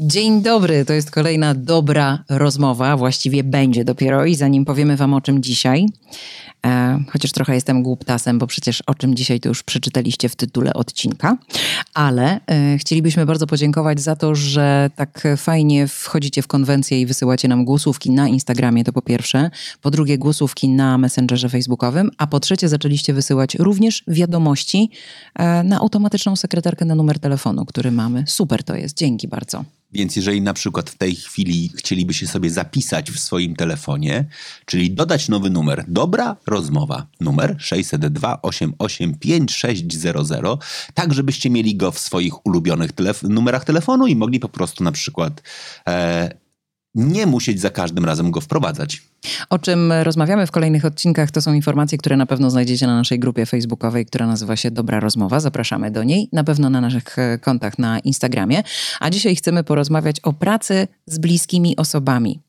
Dzień dobry, to jest kolejna dobra rozmowa, właściwie będzie dopiero i zanim powiemy wam o czym dzisiaj, e, chociaż trochę jestem głuptasem, bo przecież o czym dzisiaj to już przeczytaliście w tytule odcinka, ale e, chcielibyśmy bardzo podziękować za to, że tak fajnie wchodzicie w konwencję i wysyłacie nam głosówki na Instagramie, to po pierwsze, po drugie głosówki na Messengerze Facebookowym, a po trzecie zaczęliście wysyłać również wiadomości e, na automatyczną sekretarkę na numer telefonu, który mamy. Super to jest, dzięki bardzo. Więc jeżeli na przykład w tej chwili chcieliby się sobie zapisać w swoim telefonie, czyli dodać nowy numer, dobra rozmowa, numer 602 88 5600, tak żebyście mieli go w swoich ulubionych telef numerach telefonu i mogli po prostu na przykład e, nie musieć za każdym razem go wprowadzać. O czym rozmawiamy w kolejnych odcinkach, to są informacje, które na pewno znajdziecie na naszej grupie facebookowej, która nazywa się Dobra Rozmowa. Zapraszamy do niej, na pewno na naszych e, kontach na Instagramie. A dzisiaj chcemy porozmawiać o pracy z bliskimi osobami,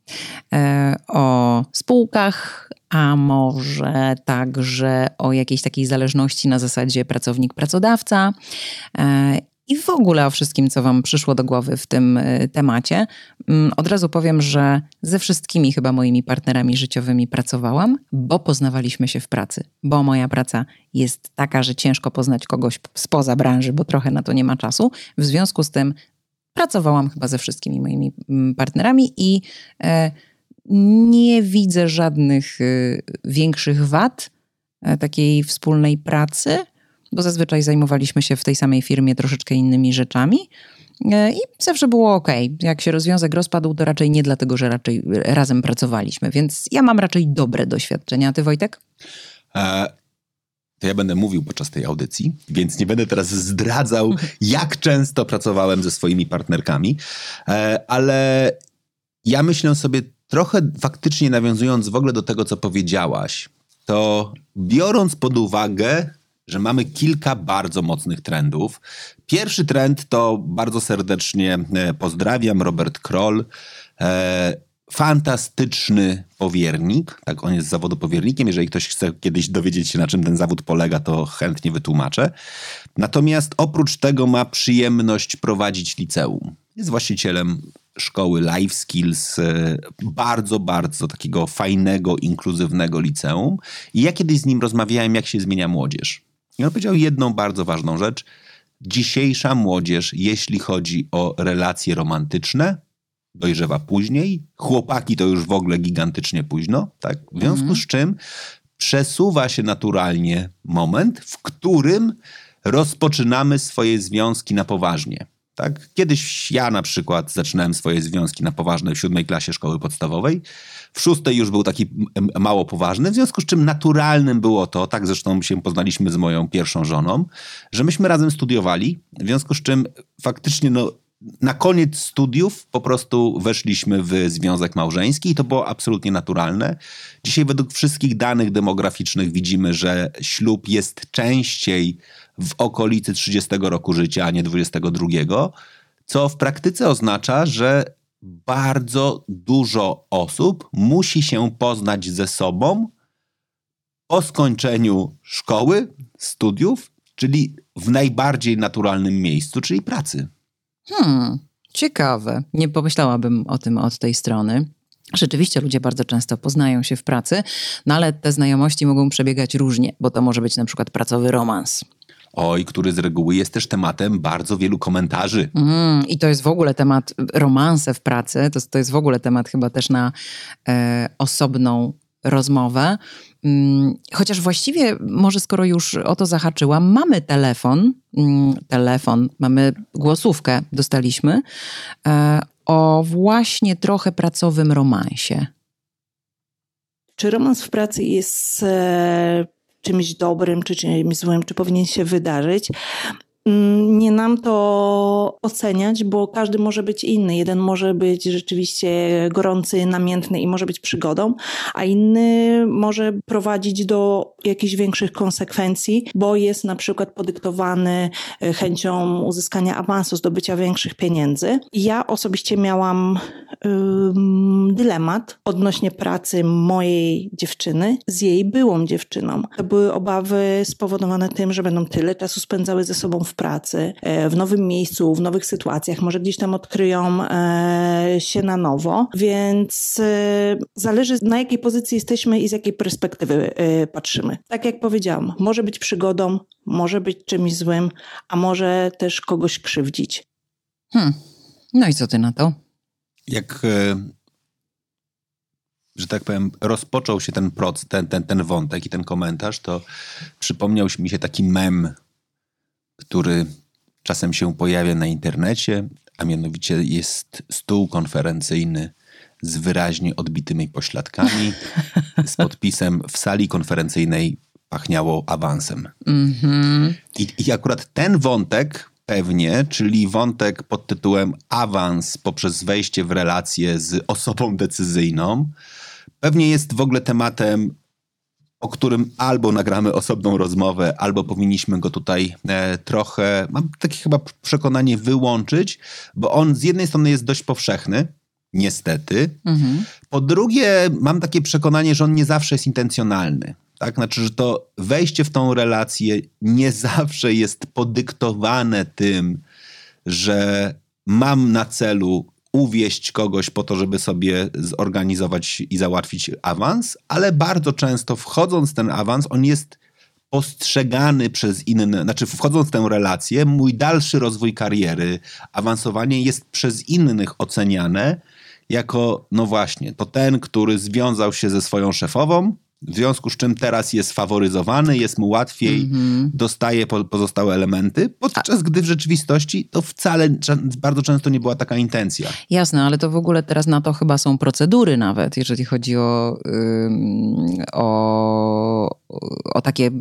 e, o spółkach, a może także o jakiejś takiej zależności na zasadzie pracownik-pracodawca e, i w ogóle o wszystkim, co Wam przyszło do głowy w tym y, temacie. Mm, od razu powiem, że ze wszystkimi chyba moimi partnerami życiowymi pracowałam, bo poznawaliśmy się w pracy. Bo moja praca jest taka, że ciężko poznać kogoś spoza branży, bo trochę na to nie ma czasu. W związku z tym pracowałam chyba ze wszystkimi moimi mm, partnerami i e, nie widzę żadnych y, większych wad takiej wspólnej pracy bo zazwyczaj zajmowaliśmy się w tej samej firmie troszeczkę innymi rzeczami. E, I zawsze było ok. Jak się rozwiązek rozpadł, to raczej nie dlatego, że raczej razem pracowaliśmy. Więc ja mam raczej dobre doświadczenia. Ty, Wojtek? E, to ja będę mówił podczas tej audycji, więc nie będę teraz zdradzał, jak często pracowałem ze swoimi partnerkami, e, ale ja myślę sobie trochę faktycznie nawiązując w ogóle do tego, co powiedziałaś, to biorąc pod uwagę że mamy kilka bardzo mocnych trendów. Pierwszy trend to bardzo serdecznie e, pozdrawiam, Robert Kroll. E, fantastyczny powiernik, tak on jest z zawodu powiernikiem. Jeżeli ktoś chce kiedyś dowiedzieć się, na czym ten zawód polega, to chętnie wytłumaczę. Natomiast oprócz tego ma przyjemność prowadzić liceum. Jest właścicielem szkoły Life Skills, e, bardzo, bardzo takiego fajnego, inkluzywnego liceum. I ja kiedyś z nim rozmawiałem, jak się zmienia młodzież. I on powiedział jedną bardzo ważną rzecz. Dzisiejsza młodzież, jeśli chodzi o relacje romantyczne, dojrzewa później. Chłopaki to już w ogóle gigantycznie późno, tak? W związku mm. z czym przesuwa się naturalnie moment, w którym rozpoczynamy swoje związki na poważnie. Tak? Kiedyś ja na przykład zaczynałem swoje związki na poważne w siódmej klasie szkoły podstawowej. W szóstej już był taki mało poważny, w związku z czym naturalnym było to, tak zresztą się poznaliśmy z moją pierwszą żoną, że myśmy razem studiowali, w związku z czym faktycznie no, na koniec studiów po prostu weszliśmy w związek małżeński i to było absolutnie naturalne. Dzisiaj według wszystkich danych demograficznych widzimy, że ślub jest częściej w okolicy 30 roku życia, a nie 22, co w praktyce oznacza, że bardzo dużo osób musi się poznać ze sobą po skończeniu szkoły, studiów, czyli w najbardziej naturalnym miejscu, czyli pracy. Hmm, ciekawe. Nie pomyślałabym o tym od tej strony. Rzeczywiście ludzie bardzo często poznają się w pracy, no ale te znajomości mogą przebiegać różnie, bo to może być na przykład pracowy romans. Oj, który z reguły jest też tematem bardzo wielu komentarzy. Mm, I to jest w ogóle temat romanse w pracy. To, to jest w ogóle temat chyba też na e, osobną rozmowę. Mm, chociaż właściwie, może skoro już o to zahaczyłam, mamy telefon, mm, telefon, mamy głosówkę, dostaliśmy e, o właśnie trochę pracowym romansie. Czy romans w pracy jest e, czymś dobrym czy czymś złym, czy powinien się wydarzyć. Mm, nie nam to oceniać, bo każdy może być inny. Jeden może być rzeczywiście gorący, namiętny i może być przygodą, a inny może prowadzić do jakichś większych konsekwencji, bo jest na przykład podyktowany e, chęcią uzyskania awansu, zdobycia większych pieniędzy. Ja osobiście miałam dylemat odnośnie pracy mojej dziewczyny z jej byłą dziewczyną. To były obawy spowodowane tym, że będą tyle czasu spędzały ze sobą w pracy, e, w nowym miejscu, w nowych sytuacjach, może gdzieś tam odkryją e, się na nowo, więc e, zależy na jakiej pozycji jesteśmy i z jakiej perspektywy patrzymy. Tak jak powiedziałam, może być przygodą, może być czymś złym, a może też kogoś krzywdzić. Hmm. No i co ty na to? Jak, e, że tak powiem, rozpoczął się ten, proc, ten, ten, ten wątek i ten komentarz, to przypomniał mi się taki mem, który czasem się pojawia na internecie, a mianowicie jest stół konferencyjny z wyraźnie odbitymi pośladkami, z podpisem w sali konferencyjnej pachniało awansem. Mhm. I, I akurat ten wątek pewnie, czyli wątek pod tytułem awans poprzez wejście w relację z osobą decyzyjną, pewnie jest w ogóle tematem, o którym albo nagramy osobną rozmowę, albo powinniśmy go tutaj e, trochę, mam takie chyba przekonanie, wyłączyć, bo on z jednej strony jest dość powszechny, niestety. Mhm. Po drugie, mam takie przekonanie, że on nie zawsze jest intencjonalny. Tak, znaczy, że to wejście w tą relację nie zawsze jest podyktowane tym, że mam na celu uwieść kogoś po to, żeby sobie zorganizować i załatwić awans, ale bardzo często wchodząc w ten awans, on jest postrzegany przez inne, znaczy wchodząc w tę relację, mój dalszy rozwój kariery, awansowanie jest przez innych oceniane jako, no właśnie, to ten, który związał się ze swoją szefową, w związku z czym teraz jest faworyzowany, jest mu łatwiej, Mhm. dostaje po, pozostałe elementy, podczas gdy w rzeczywistości to wcale bardzo często nie była taka intencja. Jasne, ale to w ogóle teraz na to chyba są procedury nawet, jeżeli chodzi o, ym, o, o takie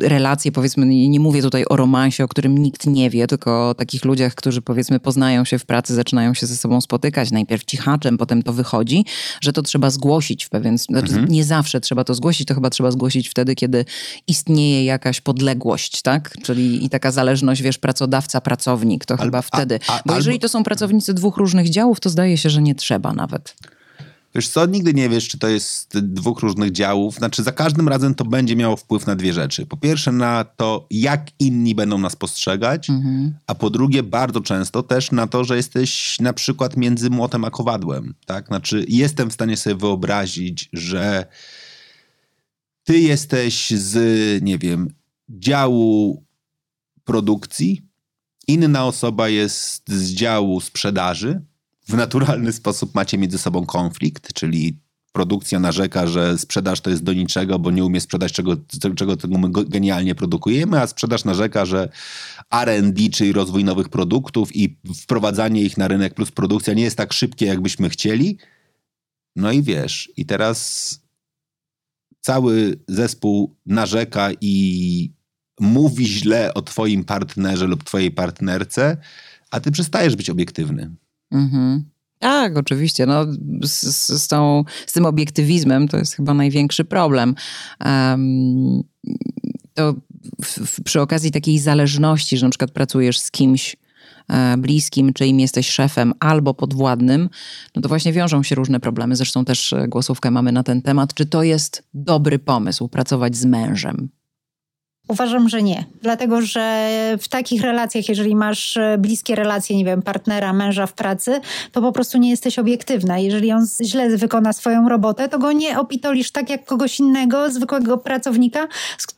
relacje, powiedzmy, nie, mówię tutaj o romansie, o którym nikt nie wie, tylko o takich ludziach, którzy powiedzmy poznają się w pracy, zaczynają się ze sobą spotykać, najpierw cichaczem, potem to wychodzi, że to trzeba zgłosić w pewien znaczy Nie zawsze trzeba to zgłosić, to chyba trzeba zgłosić wtedy, kiedy istnieje jakaś podległość, tak? Czyli i taka zależność, wiesz, pracodawca-pracownik, to chyba a- wtedy. a- Bo jeżeli to są pracownicy dwóch różnych działów, to zdaje się, że nie trzeba nawet. Wiesz co, nigdy nie wiesz, czy to jest dwóch różnych działów. Znaczy, za każdym razem to będzie miało wpływ na dwie rzeczy. Po pierwsze, na to, jak inni będą nas postrzegać, a po drugie, bardzo często też na to, że jesteś na przykład między młotem a kowadłem. Tak? Znaczy, jestem w stanie sobie wyobrazić, że ty jesteś z, nie wiem, działu produkcji, inna osoba jest z działu sprzedaży. W naturalny sposób macie między sobą konflikt, czyli produkcja narzeka, że sprzedaż to jest do niczego, bo nie umie sprzedać czego, czego my genialnie produkujemy, a sprzedaż narzeka, że R&D, czyli rozwój nowych produktów i wprowadzanie ich na rynek plus produkcja nie jest tak szybkie, jakbyśmy chcieli. No i wiesz, i teraz cały zespół narzeka i mówi źle o twoim partnerze lub twojej partnerce, a ty przestajesz być obiektywny. Mhm. Tak, oczywiście. No, z, z, tą, z tym obiektywizmem to jest chyba największy problem. Em, to w, w, przy okazji takiej zależności, że na przykład pracujesz z kimś e, bliskim, czy im jesteś szefem albo podwładnym, no to właśnie wiążą się różne problemy. Zresztą też e, głosówkę mamy na ten temat. Czy to jest dobry pomysł, pracować z mężem? Uważam, że nie. Dlatego, że w takich relacjach, jeżeli masz e, bliskie relacje, nie wiem, partnera, męża w pracy, to po prostu nie jesteś obiektywna. Jeżeli on źle wykona swoją robotę, to go nie opitolisz tak jak kogoś innego, zwykłego pracownika,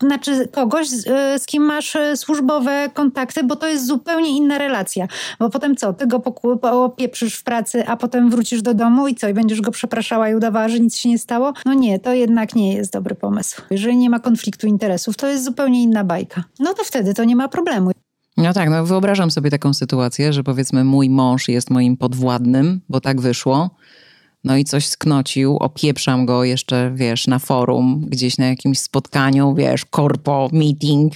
znaczy kogoś, z, e, kim masz e, służbowe kontakty, bo to jest zupełnie inna relacja. Bo potem co? Ty go popieprzysz w pracy, a potem wrócisz do domu i co? I będziesz go przepraszała i udawała, że nic się nie stało? No nie, to jednak nie jest dobry pomysł. Jeżeli nie ma konfliktu interesów, to jest zupełnie inna bajka. No to wtedy to nie ma problemu. No tak, no wyobrażam sobie taką sytuację, że powiedzmy mój mąż jest moim podwładnym, bo tak wyszło. No i coś sknocił, opieprzam go jeszcze, wiesz, na forum, gdzieś na jakimś spotkaniu, wiesz, korpo, meeting,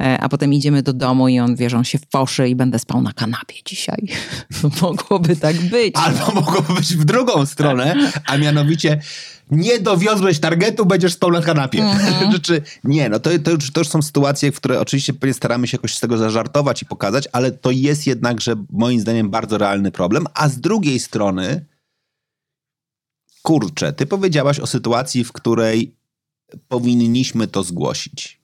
e, a potem idziemy do domu i on, wiesz, on się foszy i będę spał na kanapie dzisiaj. Mogłoby tak być. Albo mogłoby być w drugą stronę, a mianowicie nie dowiozłeś targetu, będziesz spał na kanapie. Rzeczy, nie, no to, to, już, to już są sytuacje, w które oczywiście staramy się jakoś z tego zażartować i pokazać, ale to jest jednakże moim zdaniem bardzo realny problem, a z drugiej strony kurczę, ty powiedziałaś o sytuacji, w której powinniśmy to zgłosić.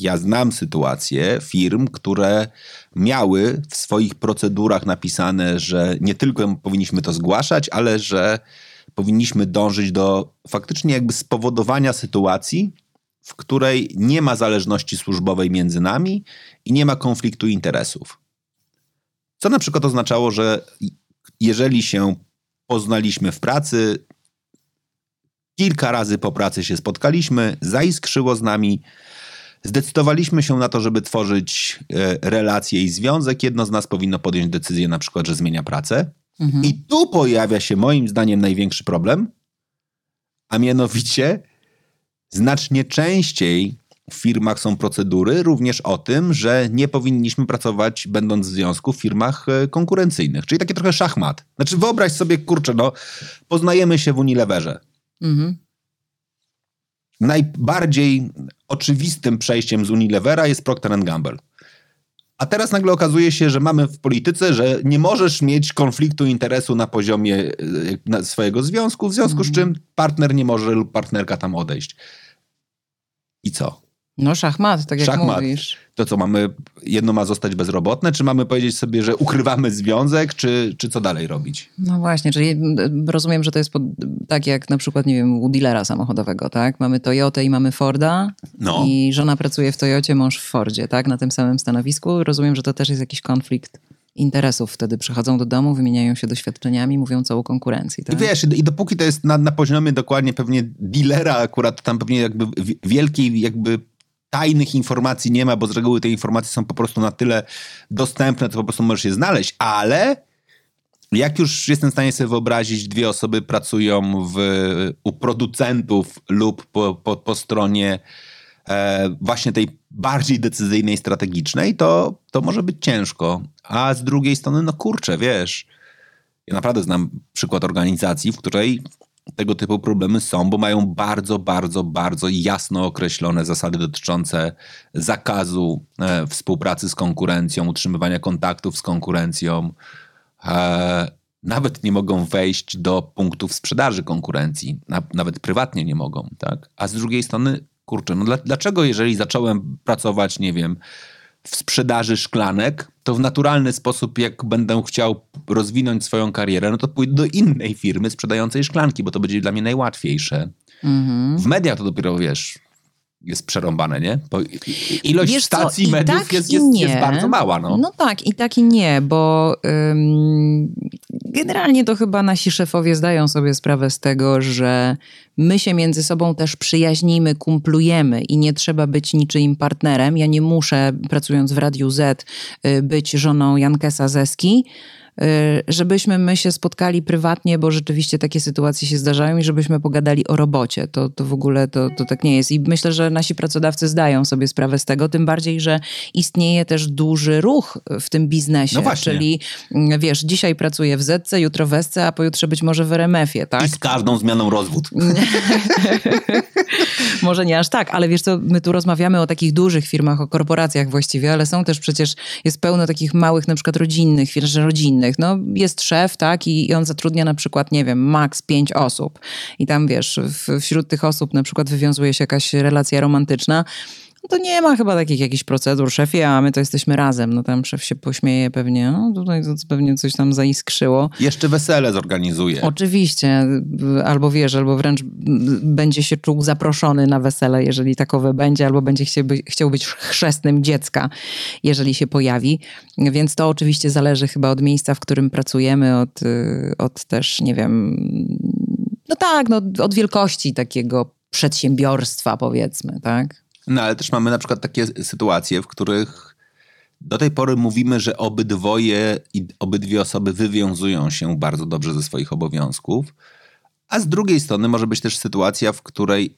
Ja znam sytuacje firm, które miały w swoich procedurach napisane, że nie tylko powinniśmy to zgłaszać, ale że powinniśmy dążyć do faktycznie jakby spowodowania sytuacji, w której nie ma zależności służbowej między nami i nie ma konfliktu interesów. Co na przykład oznaczało, że jeżeli się poznaliśmy w pracy, kilka razy po pracy się spotkaliśmy, zaiskrzyło z nami, zdecydowaliśmy się na to, żeby tworzyć e, relacje i związek, jedno z nas powinno podjąć decyzję na przykład, że zmienia pracę. Mhm. I tu pojawia się moim zdaniem największy problem, a mianowicie znacznie częściej w firmach są procedury również o tym, że nie powinniśmy pracować, będąc w związku, w firmach e, konkurencyjnych. Czyli takie trochę szachmat. Znaczy, wyobraź sobie, kurczę, no, poznajemy się w Unileverze. Mhm. Najbardziej oczywistym przejściem z Unilevera jest Procter Gamble. A teraz nagle okazuje się, że mamy w polityce, że nie możesz mieć konfliktu interesu na poziomie e, swojego związku, w związku z mhm. czym partner nie może lub partnerka tam odejść. I co? No szachmat, tak jak szachmat. mówisz. To co, mamy, jedno ma zostać bezrobotne, czy mamy powiedzieć sobie, że ukrywamy związek, czy, czy co dalej robić? No właśnie, czyli rozumiem, że to jest pod, tak jak na przykład, nie wiem, u dealera samochodowego, tak? Mamy Toyotę i mamy Forda no. i żona pracuje w Toyocie, mąż w Fordzie, tak? Na tym samym stanowisku. Rozumiem, że to też jest jakiś konflikt interesów wtedy przychodzą do domu, wymieniają się doświadczeniami, mówią co o konkurencji. Tak? I wiesz, i dopóki to jest na, na poziomie dokładnie pewnie dealera akurat, tam pewnie jakby wielkiej jakby tajnych informacji nie ma, bo z reguły te informacje są po prostu na tyle dostępne, to po prostu możesz je znaleźć, ale jak już jestem w stanie sobie wyobrazić, dwie osoby pracują w, u producentów lub po, po, po stronie e, właśnie tej bardziej decyzyjnej, strategicznej, to, to może być ciężko. A z drugiej strony, no kurczę, wiesz, ja naprawdę znam przykład organizacji, w której tego typu problemy są, bo mają bardzo, bardzo, bardzo jasno określone zasady dotyczące zakazu e, współpracy z konkurencją, utrzymywania kontaktów z konkurencją. E, nawet nie mogą wejść do punktów sprzedaży konkurencji, na, nawet prywatnie nie mogą, tak? A z drugiej strony, kurczę, no dla, dlaczego jeżeli zacząłem pracować, nie wiem, w sprzedaży szklanek, to w naturalny sposób, jak będę chciał rozwinąć swoją karierę, no to pójdę do innej firmy sprzedającej szklanki, bo to będzie dla mnie najłatwiejsze. -hmm. W mediach to dopiero wiesz, jest przerąbane, nie? Bo ilość Wiesz stacji co, mediów tak jest, jest, jest, bardzo mała. No. no tak, i tak i nie, bo ym, generalnie to chyba nasi szefowie zdają sobie sprawę z tego, że my się między sobą też przyjaźnimy, kumplujemy i nie trzeba być niczyim partnerem. Ja nie muszę, pracując w Radiu Z, y, być żoną Jankesa Zeski, żebyśmy my się spotkali prywatnie, bo rzeczywiście takie sytuacje się zdarzają i żebyśmy pogadali o robocie. To, to w ogóle to, to tak nie jest. I myślę, że nasi pracodawcy zdają sobie sprawę z tego, tym bardziej, że istnieje też duży ruch w tym biznesie. No właśnie. Czyli mm, wiesz, dzisiaj pracuję w Zetce, jutro w Esce, a pojutrze być może w RMF-ie, tak? I z każdą zmianą rozwód. może nie aż tak, ale wiesz co, my tu rozmawiamy o takich dużych firmach, o korporacjach właściwie, ale są też przecież, jest pełno takich małych, na przykład rodzinnych firm, rodzinnych, innych. No, jest szef, tak, i, i on zatrudnia na przykład, nie wiem, maks pięć osób. I tam, wiesz, w, wśród tych osób na przykład wywiązuje się jakaś relacja romantyczna to nie ma chyba takich jakichś procedur, szefie, a my to jesteśmy razem. No tam szef się pośmieje pewnie, no tutaj to pewnie coś tam zaiskrzyło. Jeszcze wesele zorganizuje. Oczywiście, albo wiesz, albo wręcz będzie się czuł zaproszony na wesele, jeżeli takowe będzie, albo będzie chciał, by, chciał być chrzestnym dziecka, jeżeli się pojawi. Więc to oczywiście zależy chyba od miejsca, w którym pracujemy, od, od też, nie wiem, no tak, no, od wielkości takiego przedsiębiorstwa, powiedzmy, tak? No ale też mamy na przykład takie sytuacje, w których do tej pory mówimy, że obydwoje i obydwie osoby wywiązują się bardzo dobrze ze swoich obowiązków, a z drugiej strony może być też sytuacja, w której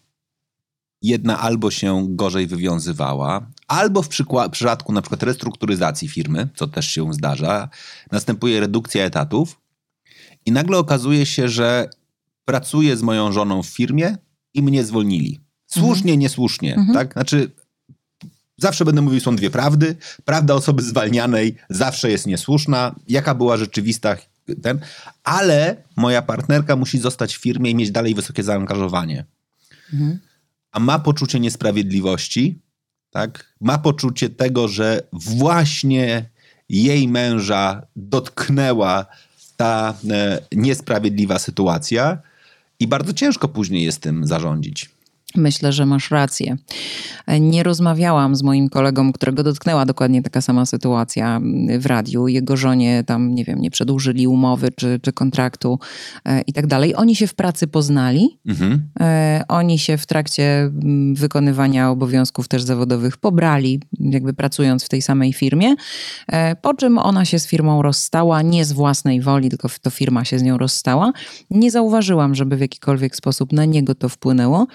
jedna albo się gorzej wywiązywała, albo w przypadku na przykład restrukturyzacji firmy, co też się zdarza, następuje redukcja etatów i nagle okazuje się, że pracuję z moją żoną w firmie i mnie zwolnili. Słusznie, mhm. niesłusznie, mhm. tak? Znaczy, zawsze będę mówił, są dwie prawdy. Prawda osoby zwalnianej zawsze jest niesłuszna. Jaka była rzeczywista ten, ale moja partnerka musi zostać w firmie i mieć dalej wysokie zaangażowanie. Mhm. A ma poczucie niesprawiedliwości, tak? Ma poczucie tego, że właśnie jej męża dotknęła ta e, niesprawiedliwa sytuacja i bardzo ciężko później jest tym zarządzić. Myślę, że masz rację. Nie rozmawiałam z moim kolegą, którego dotknęła dokładnie taka sama sytuacja w radiu. Jego żonie tam, nie wiem, nie przedłużyli umowy czy, czy kontraktu e, i tak dalej. Oni się w pracy poznali. Mhm. E, oni się w trakcie wykonywania obowiązków też zawodowych pobrali, jakby pracując w tej samej firmie. E, po czym ona się z firmą rozstała, nie z własnej woli, tylko to firma się z nią rozstała. Nie zauważyłam, żeby w jakikolwiek sposób na niego to wpłynęło,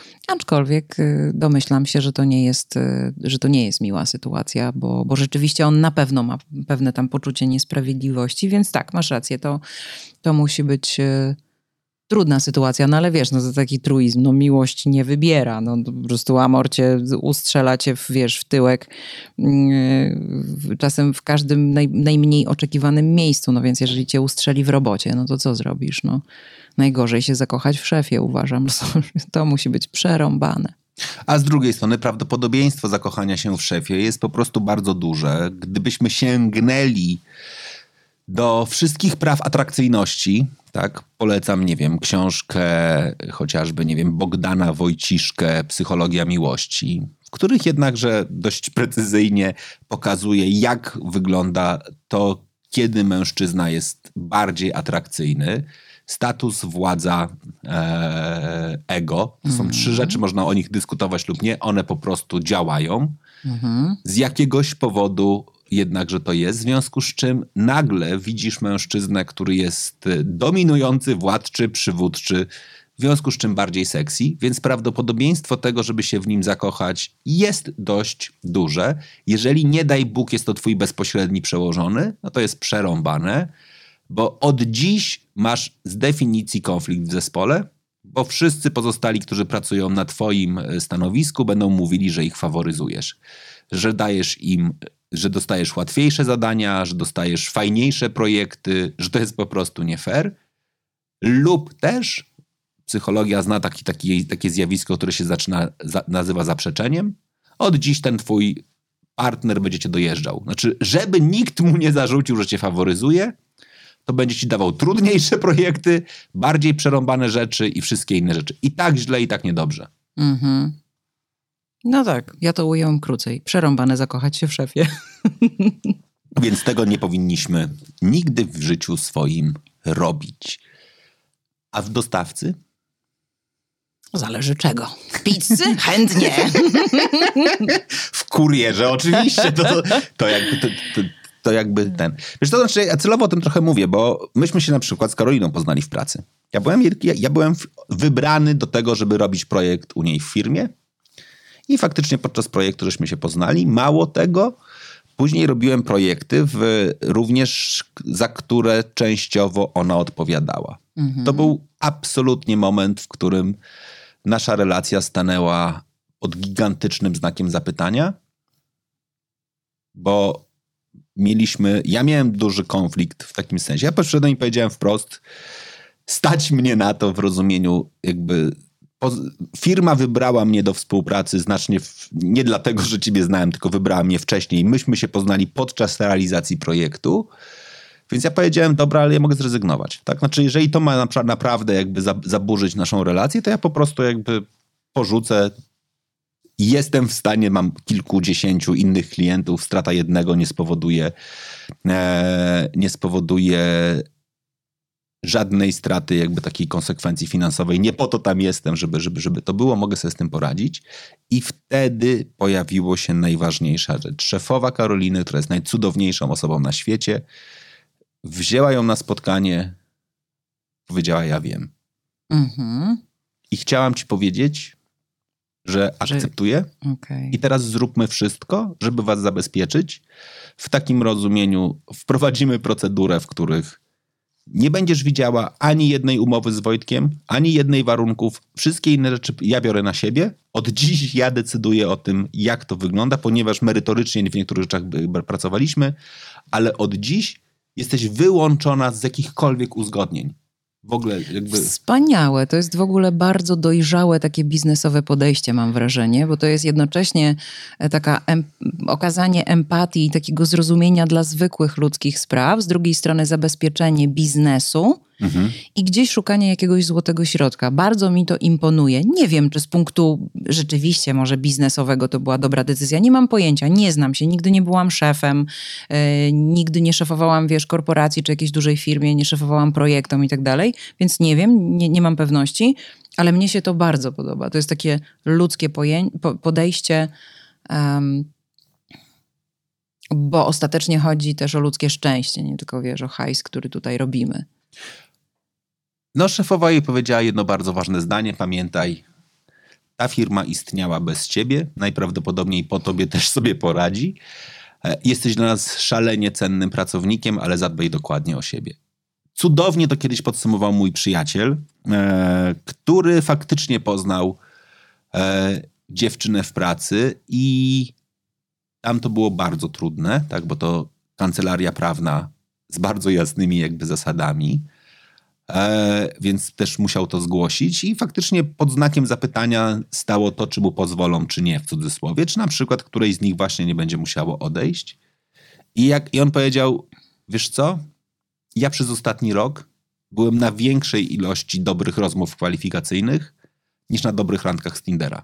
Aczkolwiek y, domyślam się, że to nie jest, y, że to nie jest miła sytuacja, bo, bo rzeczywiście on na pewno ma pewne tam poczucie niesprawiedliwości, więc tak, masz rację, to, to musi być y, trudna sytuacja, no ale wiesz, no to taki truizm, no miłość nie wybiera, no po prostu amor cię ustrzela cię, w, wiesz, w tyłek czasem w każdym naj, najmniej oczekiwanym miejscu, no więc jeżeli cię ustrzeli w robocie, no to co zrobisz, no najgorzej się zakochać w szefie, uważam. To musi być przerąbane. A z drugiej strony prawdopodobieństwo zakochania się w szefie jest po prostu bardzo duże. Gdybyśmy sięgnęli do wszystkich praw atrakcyjności, tak, polecam, nie wiem, książkę chociażby, nie wiem, Bogdana Wojciszkę, Psychologia Miłości, w których jednakże dość precyzyjnie pokazuje, jak wygląda to, kiedy mężczyzna jest bardziej atrakcyjny, status, władza, e, ego. To są trzy mhm. rzeczy, można o nich dyskutować lub nie. One po prostu działają. Mhm. Z jakiegoś powodu jednakże to jest, w związku z czym nagle widzisz mężczyznę, który jest dominujący, władczy, przywódczy, w związku z czym bardziej sexy, więc prawdopodobieństwo tego, żeby się w nim zakochać jest dość duże. Jeżeli nie daj Bóg jest to twój bezpośredni przełożony, no to jest przerąbane bo od dziś masz z definicji konflikt w zespole, bo wszyscy pozostali, którzy pracują na Twoim e, stanowisku, będą mówili, że ich faworyzujesz, że dajesz im, że dostajesz łatwiejsze zadania, że dostajesz fajniejsze projekty, że to jest po prostu nie fair. Lub też psychologia zna taki, taki, takie zjawisko, które się zaczyna, za, nazywa zaprzeczeniem. Od dziś ten Twój partner będzie cię dojeżdżał. Znaczy, żeby nikt mu nie zarzucił, że cię faworyzuje, to będzie ci dawał trudniejsze projekty, bardziej przerąbane rzeczy i wszystkie inne rzeczy. I tak źle, i tak niedobrze. Mhm. No tak, ja to ująłem krócej. Przerąbane zakochać się w szefie. Więc tego nie powinniśmy nigdy w życiu swoim robić. A w dostawcy? Zależy czego. Pizzy? Chętnie. w kurierze oczywiście. To, to, to jakby to, to, to jakby ten. Wiesz, to znaczy, ja celowo o tym trochę mówię, bo myśmy się na przykład z Karoliną poznali w pracy. Ja byłem, ja, ja byłem wybrany do tego, żeby robić projekt u niej w firmie i faktycznie podczas projektu żeśmy się poznali. Mało tego, później robiłem projekty w, również, za które częściowo ona odpowiadała. Mhm. To był absolutnie moment, w którym nasza relacja stanęła pod gigantycznym znakiem zapytania, bo mieliśmy, ja miałem duży konflikt w takim sensie. Ja podszedłem i powiedziałem wprost, stać mnie na to w rozumieniu jakby firma wybrała mnie do współpracy znacznie w, nie dlatego, że ciebie znałem, tylko wybrała mnie wcześniej. Myśmy się poznali podczas realizacji projektu. Więc ja powiedziałem, dobra, ale ja mogę zrezygnować. Tak? Znaczy, jeżeli to ma naprawdę jakby zaburzyć naszą relację, to ja po prostu jakby porzucę jestem w stanie, mam kilkudziesięciu innych klientów, strata jednego nie spowoduje, e, nie spowoduje żadnej straty, jakby takiej konsekwencji finansowej. Nie po to tam jestem, żeby, żeby, żeby to było, mogę sobie z tym poradzić. I wtedy pojawiło się najważniejsza rzecz. Szefowa Karoliny, która jest najcudowniejszą osobą na świecie, wzięła ją na spotkanie, powiedziała: Ja wiem. Mhm. I chciałam ci powiedzieć, że akceptuję okay. i teraz zróbmy wszystko, żeby was zabezpieczyć. W takim rozumieniu wprowadzimy procedurę, w których nie będziesz widziała ani jednej umowy z Wojtkiem, ani jednej warunków. Wszystkie inne rzeczy ja biorę na siebie. Od dziś ja decyduję o tym, jak to wygląda, ponieważ merytorycznie w niektórych rzeczach pracowaliśmy, ale od dziś jesteś wyłączona z jakichkolwiek uzgodnień. W ogóle jakby... Wspaniałe. To jest w ogóle bardzo dojrzałe takie biznesowe podejście, mam wrażenie, bo to jest jednocześnie e, taka em okazanie empatii i takiego zrozumienia dla zwykłych ludzkich spraw, z drugiej strony zabezpieczenie biznesu, Mhm. I gdzieś szukanie jakiegoś złotego środka. Bardzo mi to imponuje. Nie wiem, czy z punktu rzeczywiście może biznesowego to była dobra decyzja. Nie mam pojęcia, nie znam się, nigdy nie byłam szefem, yy, nigdy nie szefowałam, wiesz, korporacji czy jakiejś dużej firmie, nie szefowałam projektom i tak dalej, więc nie wiem, nie, nie mam pewności, ale mnie się to bardzo podoba. To jest takie ludzkie podejście. Um, bo ostatecznie chodzi też o ludzkie szczęście, nie tylko wiesz, o hajs, który tutaj robimy. No, szefowa jej powiedziała jedno bardzo ważne zdanie. Pamiętaj, ta firma istniała bez ciebie. Najprawdopodobniej po tobie też sobie poradzi. E, jesteś dla nas szalenie cennym pracownikiem, ale zadbaj dokładnie o siebie. Cudownie to kiedyś podsumował mój przyjaciel, e, który faktycznie poznał e, dziewczynę w pracy i tam to było bardzo trudne, tak, bo to kancelaria prawna z bardzo jasnymi jakby zasadami. E, więc też musiał to zgłosić i faktycznie pod znakiem zapytania stało to, czy mu pozwolą, czy nie, w cudzysłowie, czy na przykład której z nich właśnie nie będzie musiało odejść. I, jak, I on powiedział, wiesz co, ja przez ostatni rok byłem na większej ilości dobrych rozmów kwalifikacyjnych niż na dobrych randkach z Tindera.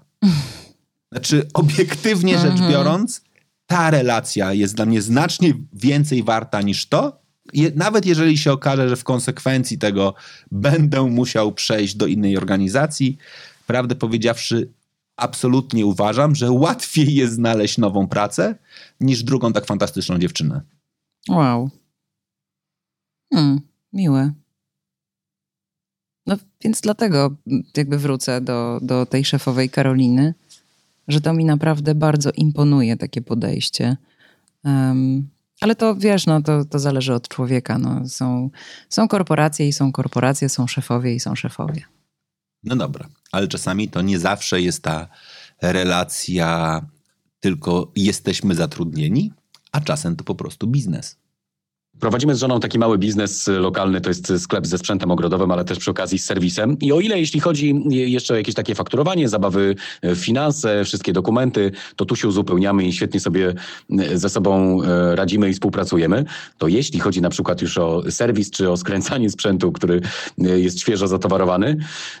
Znaczy, obiektywnie rzecz mhm. biorąc, ta relacja jest dla mnie znacznie więcej warta niż to, je, nawet jeżeli się okaże, że w konsekwencji tego będę musiał przejść do innej organizacji, prawdę powiedziawszy, absolutnie uważam, że łatwiej jest znaleźć nową pracę niż drugą tak fantastyczną dziewczynę. Wow. Hmm, miłe. No więc dlatego jakby wrócę do, do tej szefowej Karoliny, że to mi naprawdę bardzo imponuje takie podejście. Um, ale to wiesz, no to, to zależy od człowieka. No. Są, są korporacje i są korporacje, są szefowie i są szefowie. No dobra, ale czasami to nie zawsze jest ta relacja tylko jesteśmy zatrudnieni, a czasem to po prostu biznes. Prowadzimy z żoną taki mały biznes lokalny, to jest sklep ze sprzętem ogrodowym, ale też przy okazji z serwisem. I o ile jeśli chodzi jeszcze o jakieś takie fakturowanie, zabawy, e, finanse, wszystkie dokumenty, to tu się uzupełniamy i świetnie sobie e, ze sobą e, radzimy i współpracujemy, to jeśli chodzi na przykład już o serwis czy o skręcanie sprzętu, który jest świeżo zatowarowany,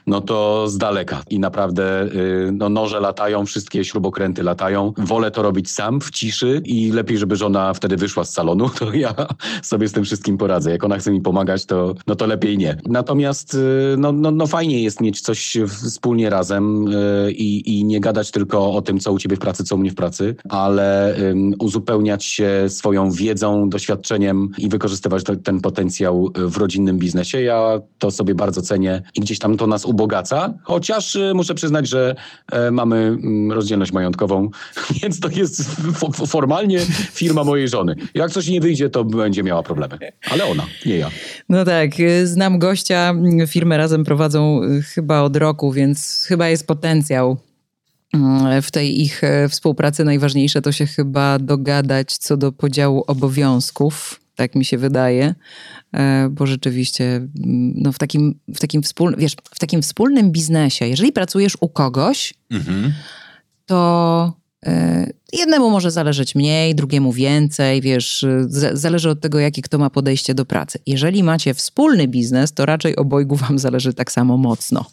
no to z daleka. I naprawdę no, noże latają, wszystkie śrubokręty latają. Wolę to robić sam w ciszy i lepiej, żeby żona wtedy wyszła z salonu, to ja sobie z tym wszystkim poradzę. Jak ona chce mi pomagać, to, no to lepiej nie. Natomiast y, no, no, no fajnie jest mieć coś wspólnie razem y, i, i nie gadać tylko o tym, co u ciebie w pracy, co u mnie w pracy, ale um, uzupełniać się swoją wiedzą, doświadczeniem i wykorzystywać to, ten potencjał w rodzinnym biznesie. Ja to sobie bardzo cenię i gdzieś tam to nas ubogaca, chociaż y, muszę przyznać, że e, mamy mm, rozdzielność majątkową, więc to jest formalnie firma mojej żony. Jak coś nie wyjdzie, to będzie miała problemy. Ale ona, nie ja. No tak, znam gościa, firmę razem prowadzą chyba od roku, więc chyba jest potencjał mm, w tej ich e, współpracy. Najważniejsze to się chyba dogadać co do podziału obowiązków, tak mi się wydaje, e, bo rzeczywiście mm, no w, takim, w, takim wspólnym, wiesz, w takim wspólnym biznesie, jeżeli pracujesz u kogoś, mhm. to jednemu może zależeć mniej, drugiemu więcej, wiesz, zależy od tego, jakie kto ma podejście do pracy. Jeżeli macie wspólny biznes, to raczej obojgu wam zależy tak samo mocno.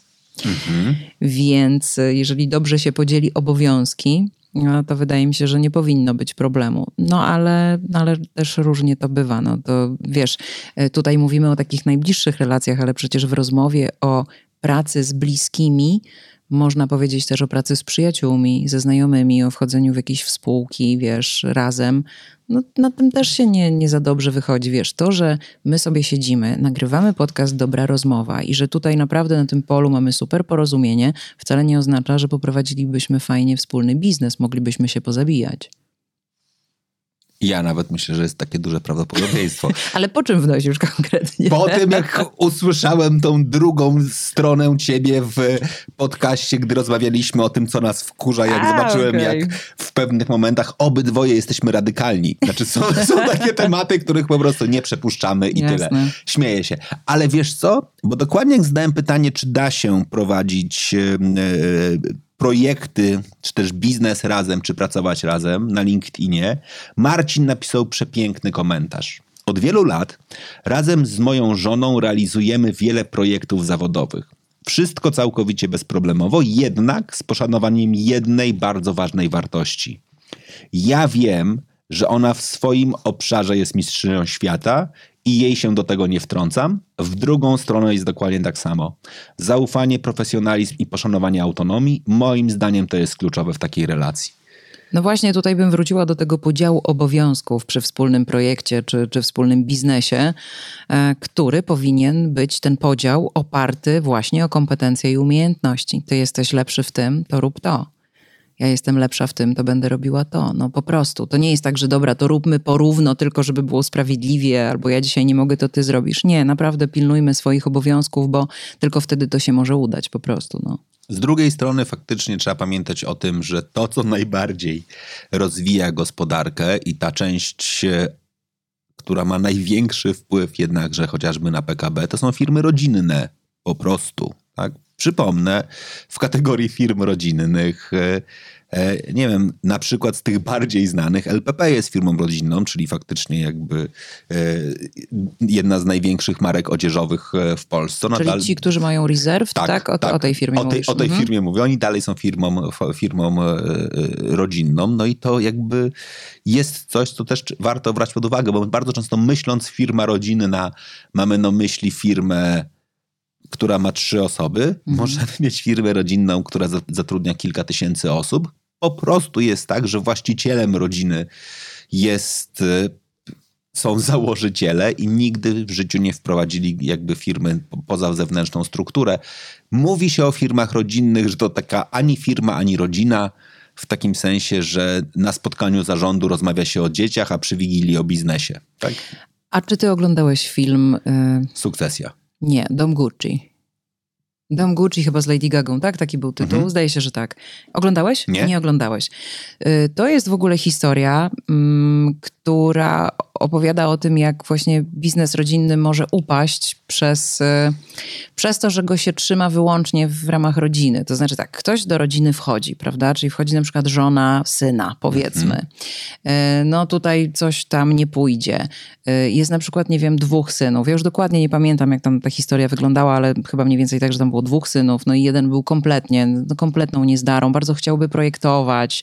Mhm. Więc e, jeżeli dobrze się podzieli obowiązki, no to wydaje mi się, że nie powinno być problemu. No ale, ale też różnie to bywa. No to wiesz, e, tutaj mówimy o takich najbliższych relacjach, ale przecież w rozmowie o pracy z bliskimi można powiedzieć też o pracy z przyjaciółmi, ze znajomymi, o wchodzeniu w jakieś współki, wiesz, razem. No, na tym też się nie, nie za dobrze wychodzi. Wiesz, to, że my sobie siedzimy, nagrywamy podcast Dobra Rozmowa i że tutaj naprawdę na tym polu mamy super porozumienie, wcale nie oznacza, że poprowadzilibyśmy fajnie wspólny biznes, moglibyśmy się pozabijać. Ja nawet myślę, że jest takie duże prawdopodobieństwo. Ale po czym wnosisz konkretnie? Po tym, jak usłyszałem tą drugą stronę ciebie w podcaście, gdy rozmawialiśmy o tym, co nas wkurza, jak A, zobaczyłem, okej. jak w pewnych momentach obydwoje jesteśmy radykalni. Znaczy są, są takie tematy, których po prostu nie przepuszczamy i Jasne. tyle. Śmieję się. Ale wiesz co? Bo dokładnie jak zadałem pytanie, czy da się prowadzić e, projekty, czy też biznes razem, czy pracować razem na LinkedInie, Marcin napisał przepiękny komentarz. Od wielu lat razem z moją żoną realizujemy wiele projektów zawodowych. Wszystko całkowicie bezproblemowo, jednak z poszanowaniem jednej bardzo ważnej wartości. Ja wiem, że ona w swoim obszarze jest mistrzynią świata i jej się do tego nie wtrącam. W drugą stronę jest dokładnie tak samo. Zaufanie, profesjonalizm i poszanowanie autonomii, moim zdaniem to jest kluczowe w takiej relacji. No właśnie, tutaj bym wróciła do tego podziału obowiązków przy wspólnym projekcie czy, czy wspólnym biznesie, e, który powinien być ten podział oparty właśnie o kompetencje i umiejętności. Ty jesteś lepszy w tym, to rób to. Ja jestem lepsza w tym, to będę robiła to. No po prostu. To nie jest tak, że dobra, to róbmy porówno, tylko żeby było sprawiedliwie, albo ja dzisiaj nie mogę, to ty zrobisz. Nie, naprawdę pilnujmy swoich obowiązków, bo tylko wtedy to się może udać po prostu. No. Z drugiej strony faktycznie trzeba pamiętać o tym, że to, co najbardziej rozwija gospodarkę i ta część, e, która ma największy wpływ jednakże chociażby na PKB, to są firmy rodzinne po prostu. Tak? Przypomnę, w kategorii firm rodzinnych, e, e, nie wiem, na przykład z tych bardziej znanych, LPP jest firmą rodzinną, czyli faktycznie jakby e, jedna z największych marek odzieżowych w Polsce. Czyli Nadal- ci, którzy mają rezerw, tak? O, o tej firmie o tej, mówisz. o tej Mhm. firmie mówię. Oni dalej są firmą, firmą rodzinną. No i to jakby jest coś, co też warto brać pod uwagę, bo bardzo często myśląc firma rodzinna, mamy na myśli firmę, która ma trzy osoby. Mhm. Możemy mieć firmę rodzinną, która za- zatrudnia kilka tysięcy osób. Po prostu jest tak, że właścicielem rodziny jest e, są założyciele i nigdy w życiu nie wprowadzili jakby firmy po- poza zewnętrzną strukturę. Mówi się o firmach rodzinnych, że to taka ani firma, ani rodzina, w takim sensie, że na spotkaniu zarządu rozmawia się o dzieciach, a przy wigilii o biznesie. Tak? A czy ty oglądałeś film... Y, Sukcesja. Nie, Dom Gucci. Dom Gucci chyba z Lady Gagą, tak? Taki był tytuł. Mhm. Zdaje się, że tak. Oglądałeś? Nie. Nie oglądałeś. Y, To jest w ogóle historia, mm, która opowiada o tym, jak właśnie biznes rodzinny może upaść przez, y, przez to, że go się trzyma wyłącznie w ramach rodziny. To znaczy tak, ktoś do rodziny wchodzi, prawda? Czyli wchodzi na przykład żona syna, powiedzmy. Y, No tutaj coś tam nie pójdzie. Y, Jest na przykład, nie wiem, dwóch synów. Ja już dokładnie nie pamiętam, jak tam ta historia wyglądała, ale chyba mniej więcej tak, że tam było dwóch synów. No i jeden był kompletnie, no, kompletną niezdarą. Bardzo chciałby projektować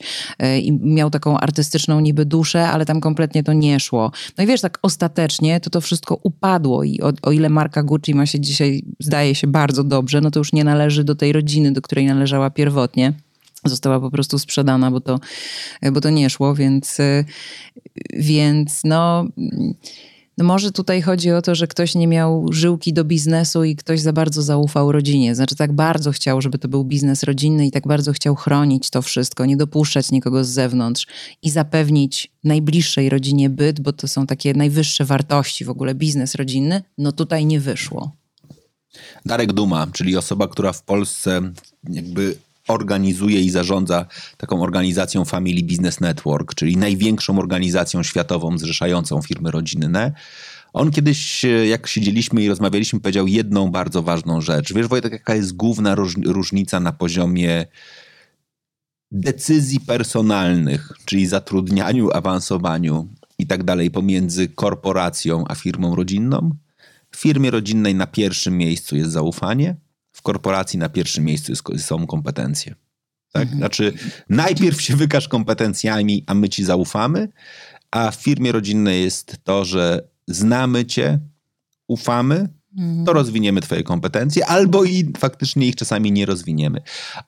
i miał taką artystyczną niby duszę, ale tam kompletnie to nie szło. No i wiesz, tak ostatecznie to to wszystko upadło i o, o ile marka Gucci ma się dzisiaj, zdaje się, bardzo dobrze, no to już nie należy do tej rodziny, do której należała pierwotnie. Została po prostu sprzedana, bo to, bo to nie szło, więc, y, więc no, no może tutaj chodzi o to, że ktoś nie miał żyłki do biznesu i ktoś za bardzo zaufał rodzinie. Znaczy tak bardzo chciał, żeby to był biznes rodzinny i tak bardzo chciał chronić to wszystko, nie dopuszczać nikogo z zewnątrz i zapewnić najbliższej rodzinie byt, bo to są takie najwyższe wartości w ogóle biznes rodzinny, no tutaj nie wyszło. Darek Duma, czyli osoba, która w Polsce jakby organizuje i zarządza taką organizacją Family Business Network, czyli największą organizacją światową zrzeszającą firmy rodzinne. On kiedyś, e, jak siedzieliśmy i rozmawialiśmy, powiedział jedną bardzo ważną rzecz. Wiesz, Wojtek, jaka jest główna róż- różnica na poziomie decyzji personalnych, czyli zatrudnianiu, awansowaniu i tak dalej pomiędzy korporacją a firmą rodzinną? W firmie rodzinnej na pierwszym miejscu jest zaufanie, korporacji na pierwszym miejscu są kompetencje. Tak? Znaczy, najpierw się wykaż kompetencjami, a my ci zaufamy, a w firmie rodzinnej jest to, że znamy cię, ufamy, to rozwiniemy twoje kompetencje, albo i faktycznie ich czasami nie rozwiniemy.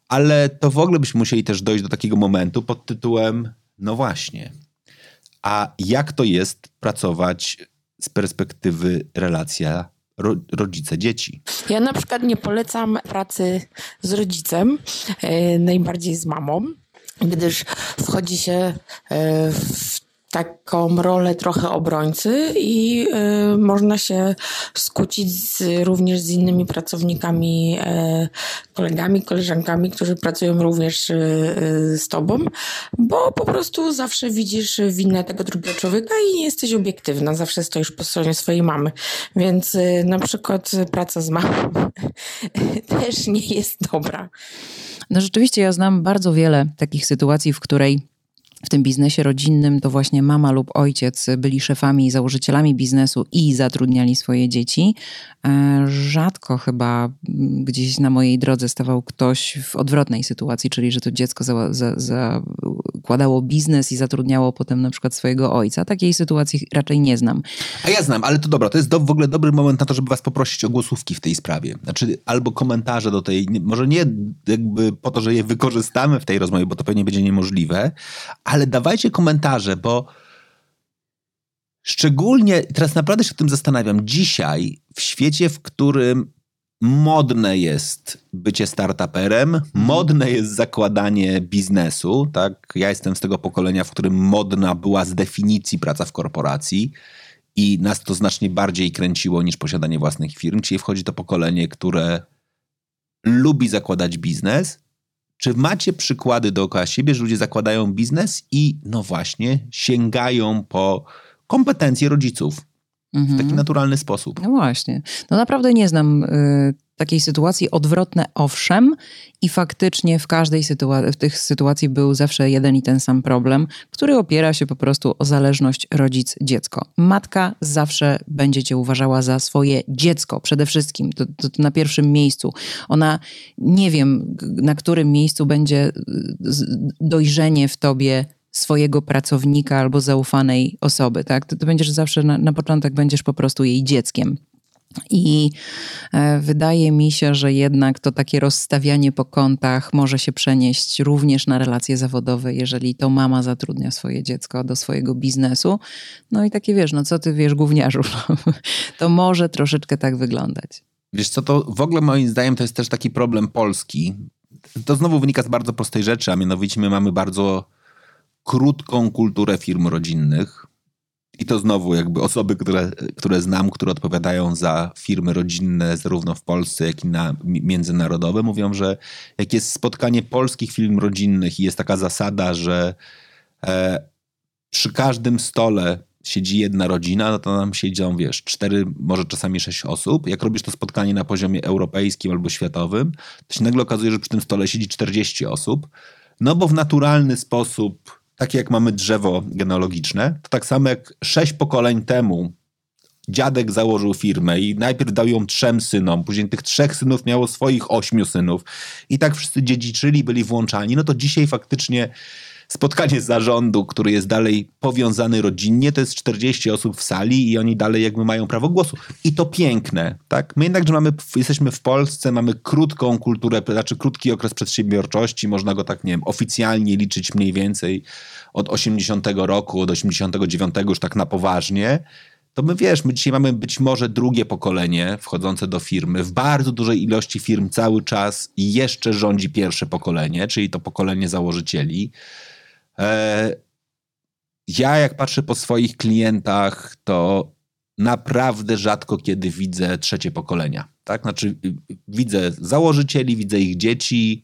Ale to w ogóle byśmy musieli też dojść do takiego momentu pod tytułem, no właśnie, a jak to jest pracować z perspektywy relacja ro, rodzice-dzieci? Ja na przykład nie polecam pracy z rodzicem, e, najbardziej z mamą, gdyż wchodzi się e, w taką rolę trochę obrońcy i y, można się skłócić z, również z innymi pracownikami, y, kolegami, koleżankami, którzy pracują również y, z tobą, bo po prostu zawsze widzisz winę tego drugiego człowieka i nie jesteś obiektywna, zawsze stoisz po stronie swojej mamy. Więc na przykład praca z mamą też nie jest dobra. No rzeczywiście ja znam bardzo wiele takich sytuacji, w której w tym biznesie rodzinnym to właśnie mama lub ojciec byli szefami i założycielami biznesu i zatrudniali swoje dzieci. E, rzadko chyba gdzieś na mojej drodze stawał ktoś w odwrotnej sytuacji, czyli że to dziecko zakładało biznes i zatrudniało potem na przykład swojego ojca. Takiej sytuacji raczej nie znam. A ja znam, ale to dobra, to jest do, w ogóle dobry moment na to, żeby was poprosić o głosówki w tej sprawie. Znaczy, albo komentarze do tej, może nie jakby po to, że je wykorzystamy w tej rozmowie, bo to pewnie będzie niemożliwe, ale dawajcie komentarze, bo szczególnie, teraz naprawdę się o tym zastanawiam, dzisiaj w świecie, w którym modne jest bycie startuperem, modne jest zakładanie biznesu, tak? Ja jestem z tego pokolenia, w którym modna była z definicji praca w korporacji i nas to znacznie bardziej kręciło niż posiadanie własnych firm. Czyli wchodzi to pokolenie, które lubi zakładać biznes, czy macie przykłady dookoła siebie, że ludzie zakładają biznes i no właśnie sięgają po kompetencje rodziców w taki mhm. naturalny sposób? No właśnie. No naprawdę nie znam y, takiej sytuacji. Odwrotne owszem i faktycznie w każdej sytuacji, w tych sytuacji był zawsze jeden i ten sam problem, który opiera się po prostu o zależność rodzic-dziecko. Matka zawsze będzie cię uważała za swoje dziecko przede wszystkim, to, to, to na pierwszym miejscu. Ona nie wiem, na którym miejscu będzie dojrzenie w tobie swojego pracownika albo zaufanej osoby, tak? To, to będziesz zawsze na, na początek będziesz po prostu jej dzieckiem. I e, wydaje mi się, że jednak to takie rozstawianie po kątach może się przenieść również na relacje zawodowe, jeżeli to mama zatrudnia swoje dziecko do swojego biznesu. No i takie wiesz, no co ty wiesz, gówniarzu, to może troszeczkę tak wyglądać. Wiesz co, to w ogóle moim zdaniem to jest też taki problem polski. To znowu wynika z bardzo prostej rzeczy, a mianowicie my mamy bardzo krótką kulturę firm rodzinnych i to znowu jakby osoby, które, które znam, które odpowiadają za firmy rodzinne zarówno w Polsce, jak i na międzynarodowe, mówią, że jak jest spotkanie polskich firm rodzinnych i jest taka zasada, że e, przy każdym stole siedzi jedna rodzina, no to nam siedzą, wiesz, cztery, może czasami sześć osób. Jak robisz to spotkanie na poziomie europejskim albo światowym, to się nagle okazuje, że przy tym stole siedzi 40 osób, no bo w naturalny sposób takie jak mamy drzewo genealogiczne, to tak samo jak sześć pokoleń temu dziadek założył firmę i najpierw dał ją trzem synom, później tych trzech synów miało swoich ośmiu synów. I tak wszyscy dziedziczyli, byli włączani, no to dzisiaj faktycznie spotkanie zarządu, który jest dalej powiązany rodzinnie, to jest 40 osób w sali i oni dalej jakby mają prawo głosu. I to piękne, tak? My jednakże mamy, jesteśmy w Polsce, mamy krótką kulturę, znaczy krótki okres przedsiębiorczości, można go tak, nie wiem, oficjalnie liczyć mniej więcej od 80 roku, od 89 już tak na poważnie to my wiesz, my dzisiaj mamy być może drugie pokolenie wchodzące do firmy. W bardzo dużej ilości firm cały czas jeszcze rządzi pierwsze pokolenie, czyli to pokolenie założycieli. E, ja, jak patrzę po swoich klientach, to naprawdę rzadko kiedy widzę trzecie pokolenia. Tak? Znaczy, widzę założycieli, widzę ich dzieci.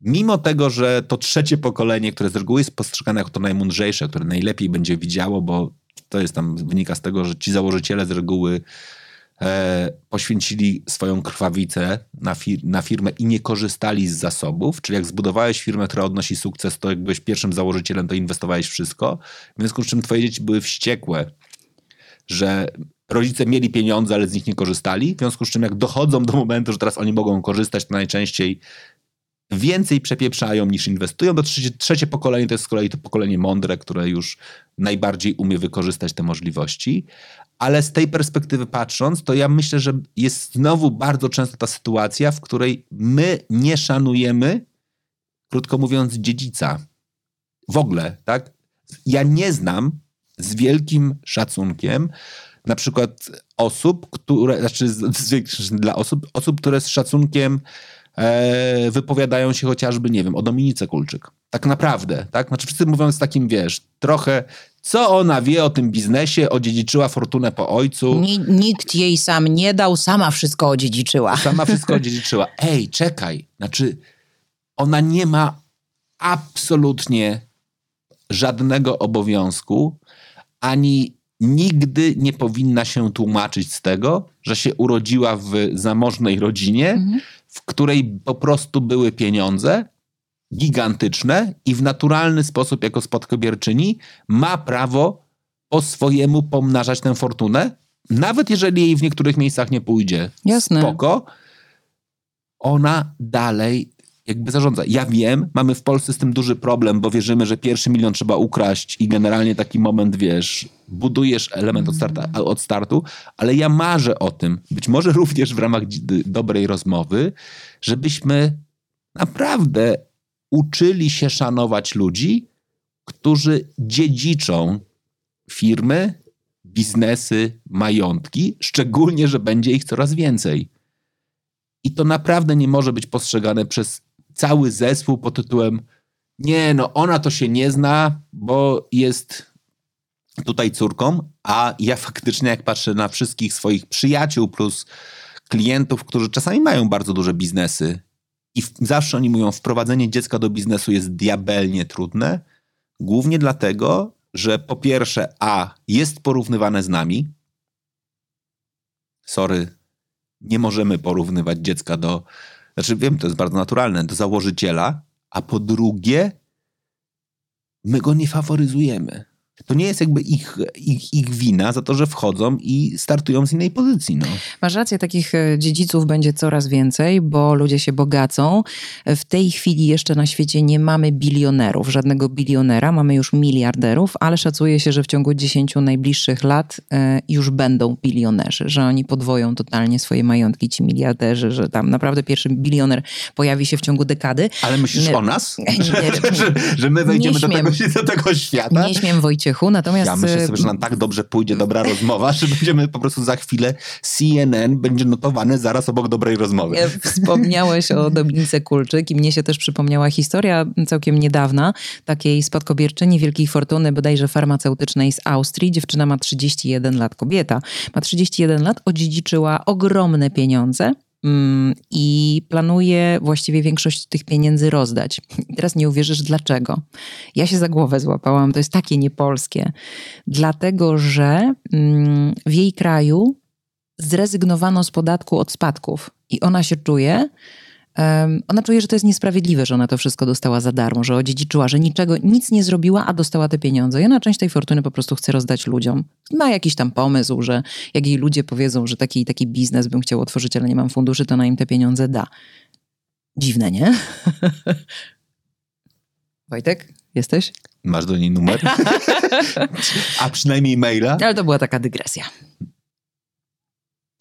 Mimo tego, że to trzecie pokolenie, które z reguły jest postrzegane jako to najmądrzejsze, które najlepiej będzie widziało, bo to jest tam, wynika z tego, że ci założyciele z reguły e, poświęcili swoją krwawicę na, fir na firmę i nie korzystali z zasobów, czyli jak zbudowałeś firmę, która odnosi sukces, to jak byłeś pierwszym założycielem, to inwestowałeś wszystko, w związku z czym twoje dzieci były wściekłe, że rodzice mieli pieniądze, ale z nich nie korzystali, w związku z czym jak dochodzą do momentu, że teraz oni mogą korzystać, to najczęściej więcej przepieprzają niż inwestują. To trzecie, trzecie pokolenie to jest z kolei to pokolenie mądre, które już najbardziej umie wykorzystać te możliwości. Ale z tej perspektywy patrząc, to ja myślę, że jest znowu bardzo często ta sytuacja, w której my nie szanujemy, krótko mówiąc, dziedzica. W ogóle, tak? Ja nie znam z wielkim szacunkiem na przykład osób, które, znaczy z, z, dla osób, osób, które z szacunkiem e, wypowiadają się chociażby, nie wiem, o Dominice Kulczyk. Tak naprawdę, tak? Znaczy wszyscy mówią z takim, wiesz, trochę Co ona wie o tym biznesie? Odziedziczyła fortunę po ojcu. Ni- nikt jej sam nie dał, sama wszystko odziedziczyła. Sama wszystko odziedziczyła. Ej, czekaj. Znaczy, ona nie ma absolutnie żadnego obowiązku, ani nigdy nie powinna się tłumaczyć z tego, że się urodziła w zamożnej rodzinie, w której po prostu były pieniądze gigantyczne i w naturalny sposób jako spadkobierczyni ma prawo po swojemu pomnażać tę fortunę, nawet jeżeli jej w niektórych miejscach nie pójdzie. Jasne. Spoko. Ona dalej jakby zarządza. Ja wiem, mamy w Polsce z tym duży problem, bo wierzymy, że pierwszy milion trzeba ukraść i generalnie taki moment, wiesz, budujesz element od, starta, od startu, ale ja marzę o tym, być może również w ramach dobrej rozmowy, żebyśmy naprawdę uczyli się szanować ludzi, którzy dziedziczą firmy, biznesy, majątki, szczególnie, że będzie ich coraz więcej. I to naprawdę nie może być postrzegane przez cały zespół pod tytułem nie, no ona to się nie zna, bo jest tutaj córką, a ja faktycznie jak patrzę na wszystkich swoich przyjaciół plus klientów, którzy czasami mają bardzo duże biznesy i zawsze oni mówią, wprowadzenie dziecka do biznesu jest diabelnie trudne, głównie dlatego, że po pierwsze a, jest porównywane z nami, sorry, nie możemy porównywać dziecka do, znaczy wiem, to jest bardzo naturalne, do założyciela, a po drugie, my go nie faworyzujemy. To nie jest jakby ich, ich, ich wina za to, że wchodzą i startują z innej pozycji. No. Masz rację, takich e, dziedziców będzie coraz więcej, bo ludzie się bogacą. W tej chwili jeszcze na świecie nie mamy bilionerów, żadnego bilionera, mamy już miliarderów, ale szacuje się, że w ciągu 10 najbliższych lat e, już będą bilionerzy, że oni podwoją totalnie swoje majątki, ci miliarderzy, że tam naprawdę pierwszy bilioner pojawi się w ciągu dekady. Ale myślisz o nas? Nie, Że, że, że my wejdziemy do tego, do tego świata? Nie śmiem Natomiast... Ja myślę sobie, że nam tak dobrze pójdzie dobra rozmowa, że będziemy po prostu za chwilę CNN będzie notowane zaraz obok dobrej rozmowy. E, Wspomniałeś o Dominice Kulczyk i mnie się też przypomniała historia całkiem niedawna takiej spadkobierczyni wielkiej fortuny, bodajże farmaceutycznej z Austrii. Dziewczyna ma 31 lat, kobieta. Ma 31 lat, odziedziczyła ogromne pieniądze. Mm, I planuje właściwie większość tych pieniędzy rozdać. Teraz nie uwierzysz dlaczego. Ja się za głowę złapałam, to jest takie niepolskie. Dlatego, że mm, w jej kraju zrezygnowano z podatku od spadków i ona się czuje, em, ona czuje, że to jest niesprawiedliwe, że ona to wszystko dostała za darmo, że odziedziczyła, że niczego, nic nie zrobiła, a dostała te pieniądze. I ona część tej fortuny po prostu chce rozdać ludziom. Ma jakiś tam pomysł, że jak jej ludzie powiedzą, że taki taki biznes bym chciał otworzyć, ale nie mam funduszy, to ona im te pieniądze da. Dziwne, nie? Wojtek, jesteś? Masz do niej numer? A przynajmniej maila? Ale to była taka dygresja.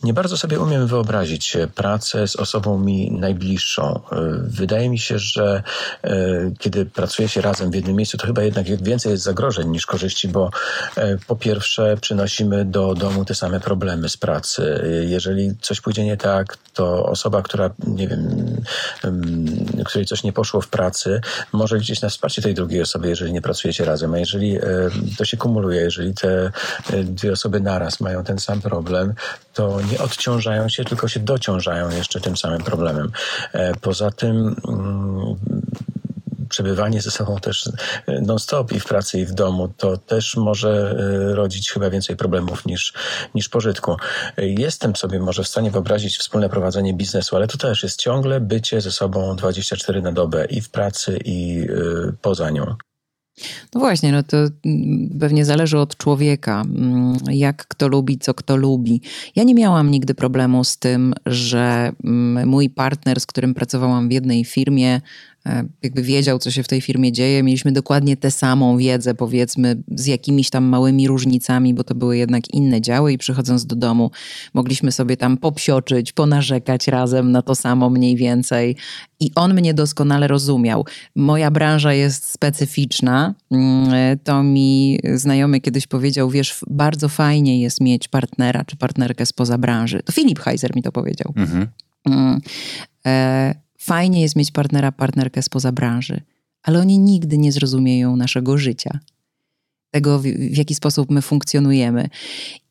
Nie bardzo sobie umiem wyobrazić e, pracę z osobą mi najbliższą. E, Wydaje mi się, że e, kiedy pracuje się razem w jednym miejscu, to chyba jednak więcej jest zagrożeń niż korzyści, bo po pierwsze przynosimy do domu te same problemy z pracy. Jeżeli coś pójdzie nie tak, to osoba, która, nie wiem, em, której coś nie poszło w pracy, może liczyć na wsparcie tej drugiej osoby, jeżeli nie pracujecie razem. A jeżeli to się kumuluje, jeżeli te dwie osoby naraz mają ten sam problem, to nie odciążają się, tylko się dociążają jeszcze tym samym problemem. E, Poza tym mm, przebywanie ze sobą też e, non-stop i w pracy i w domu, to też może e, rodzić chyba więcej problemów niż, niż pożytku. Jestem sobie może w stanie wyobrazić wspólne prowadzenie biznesu, ale to też jest ciągle bycie ze sobą 24 na dobę i w pracy i poza nią. No właśnie, no to mm, pewnie zależy od człowieka, mm, jak kto lubi, co kto lubi. Ja nie miałam nigdy problemu z tym, że mm, mój partner, z którym pracowałam w jednej firmie, jakby wiedział, co się w tej firmie dzieje. Mieliśmy dokładnie tę samą wiedzę, powiedzmy, z jakimiś tam małymi różnicami, bo to były jednak inne działy i przychodząc do domu mogliśmy sobie tam popsioczyć, ponarzekać razem na to samo mniej więcej. I on mnie doskonale rozumiał. Moja branża jest specyficzna. Mm, To mi znajomy kiedyś powiedział, wiesz, bardzo fajnie jest mieć partnera czy partnerkę spoza branży. To Filip Heiser mi to powiedział. Mhm. Mm. E, Fajnie jest mieć partnera, partnerkę spoza branży, ale oni nigdy nie zrozumieją naszego życia. tego, w, w jaki sposób my funkcjonujemy.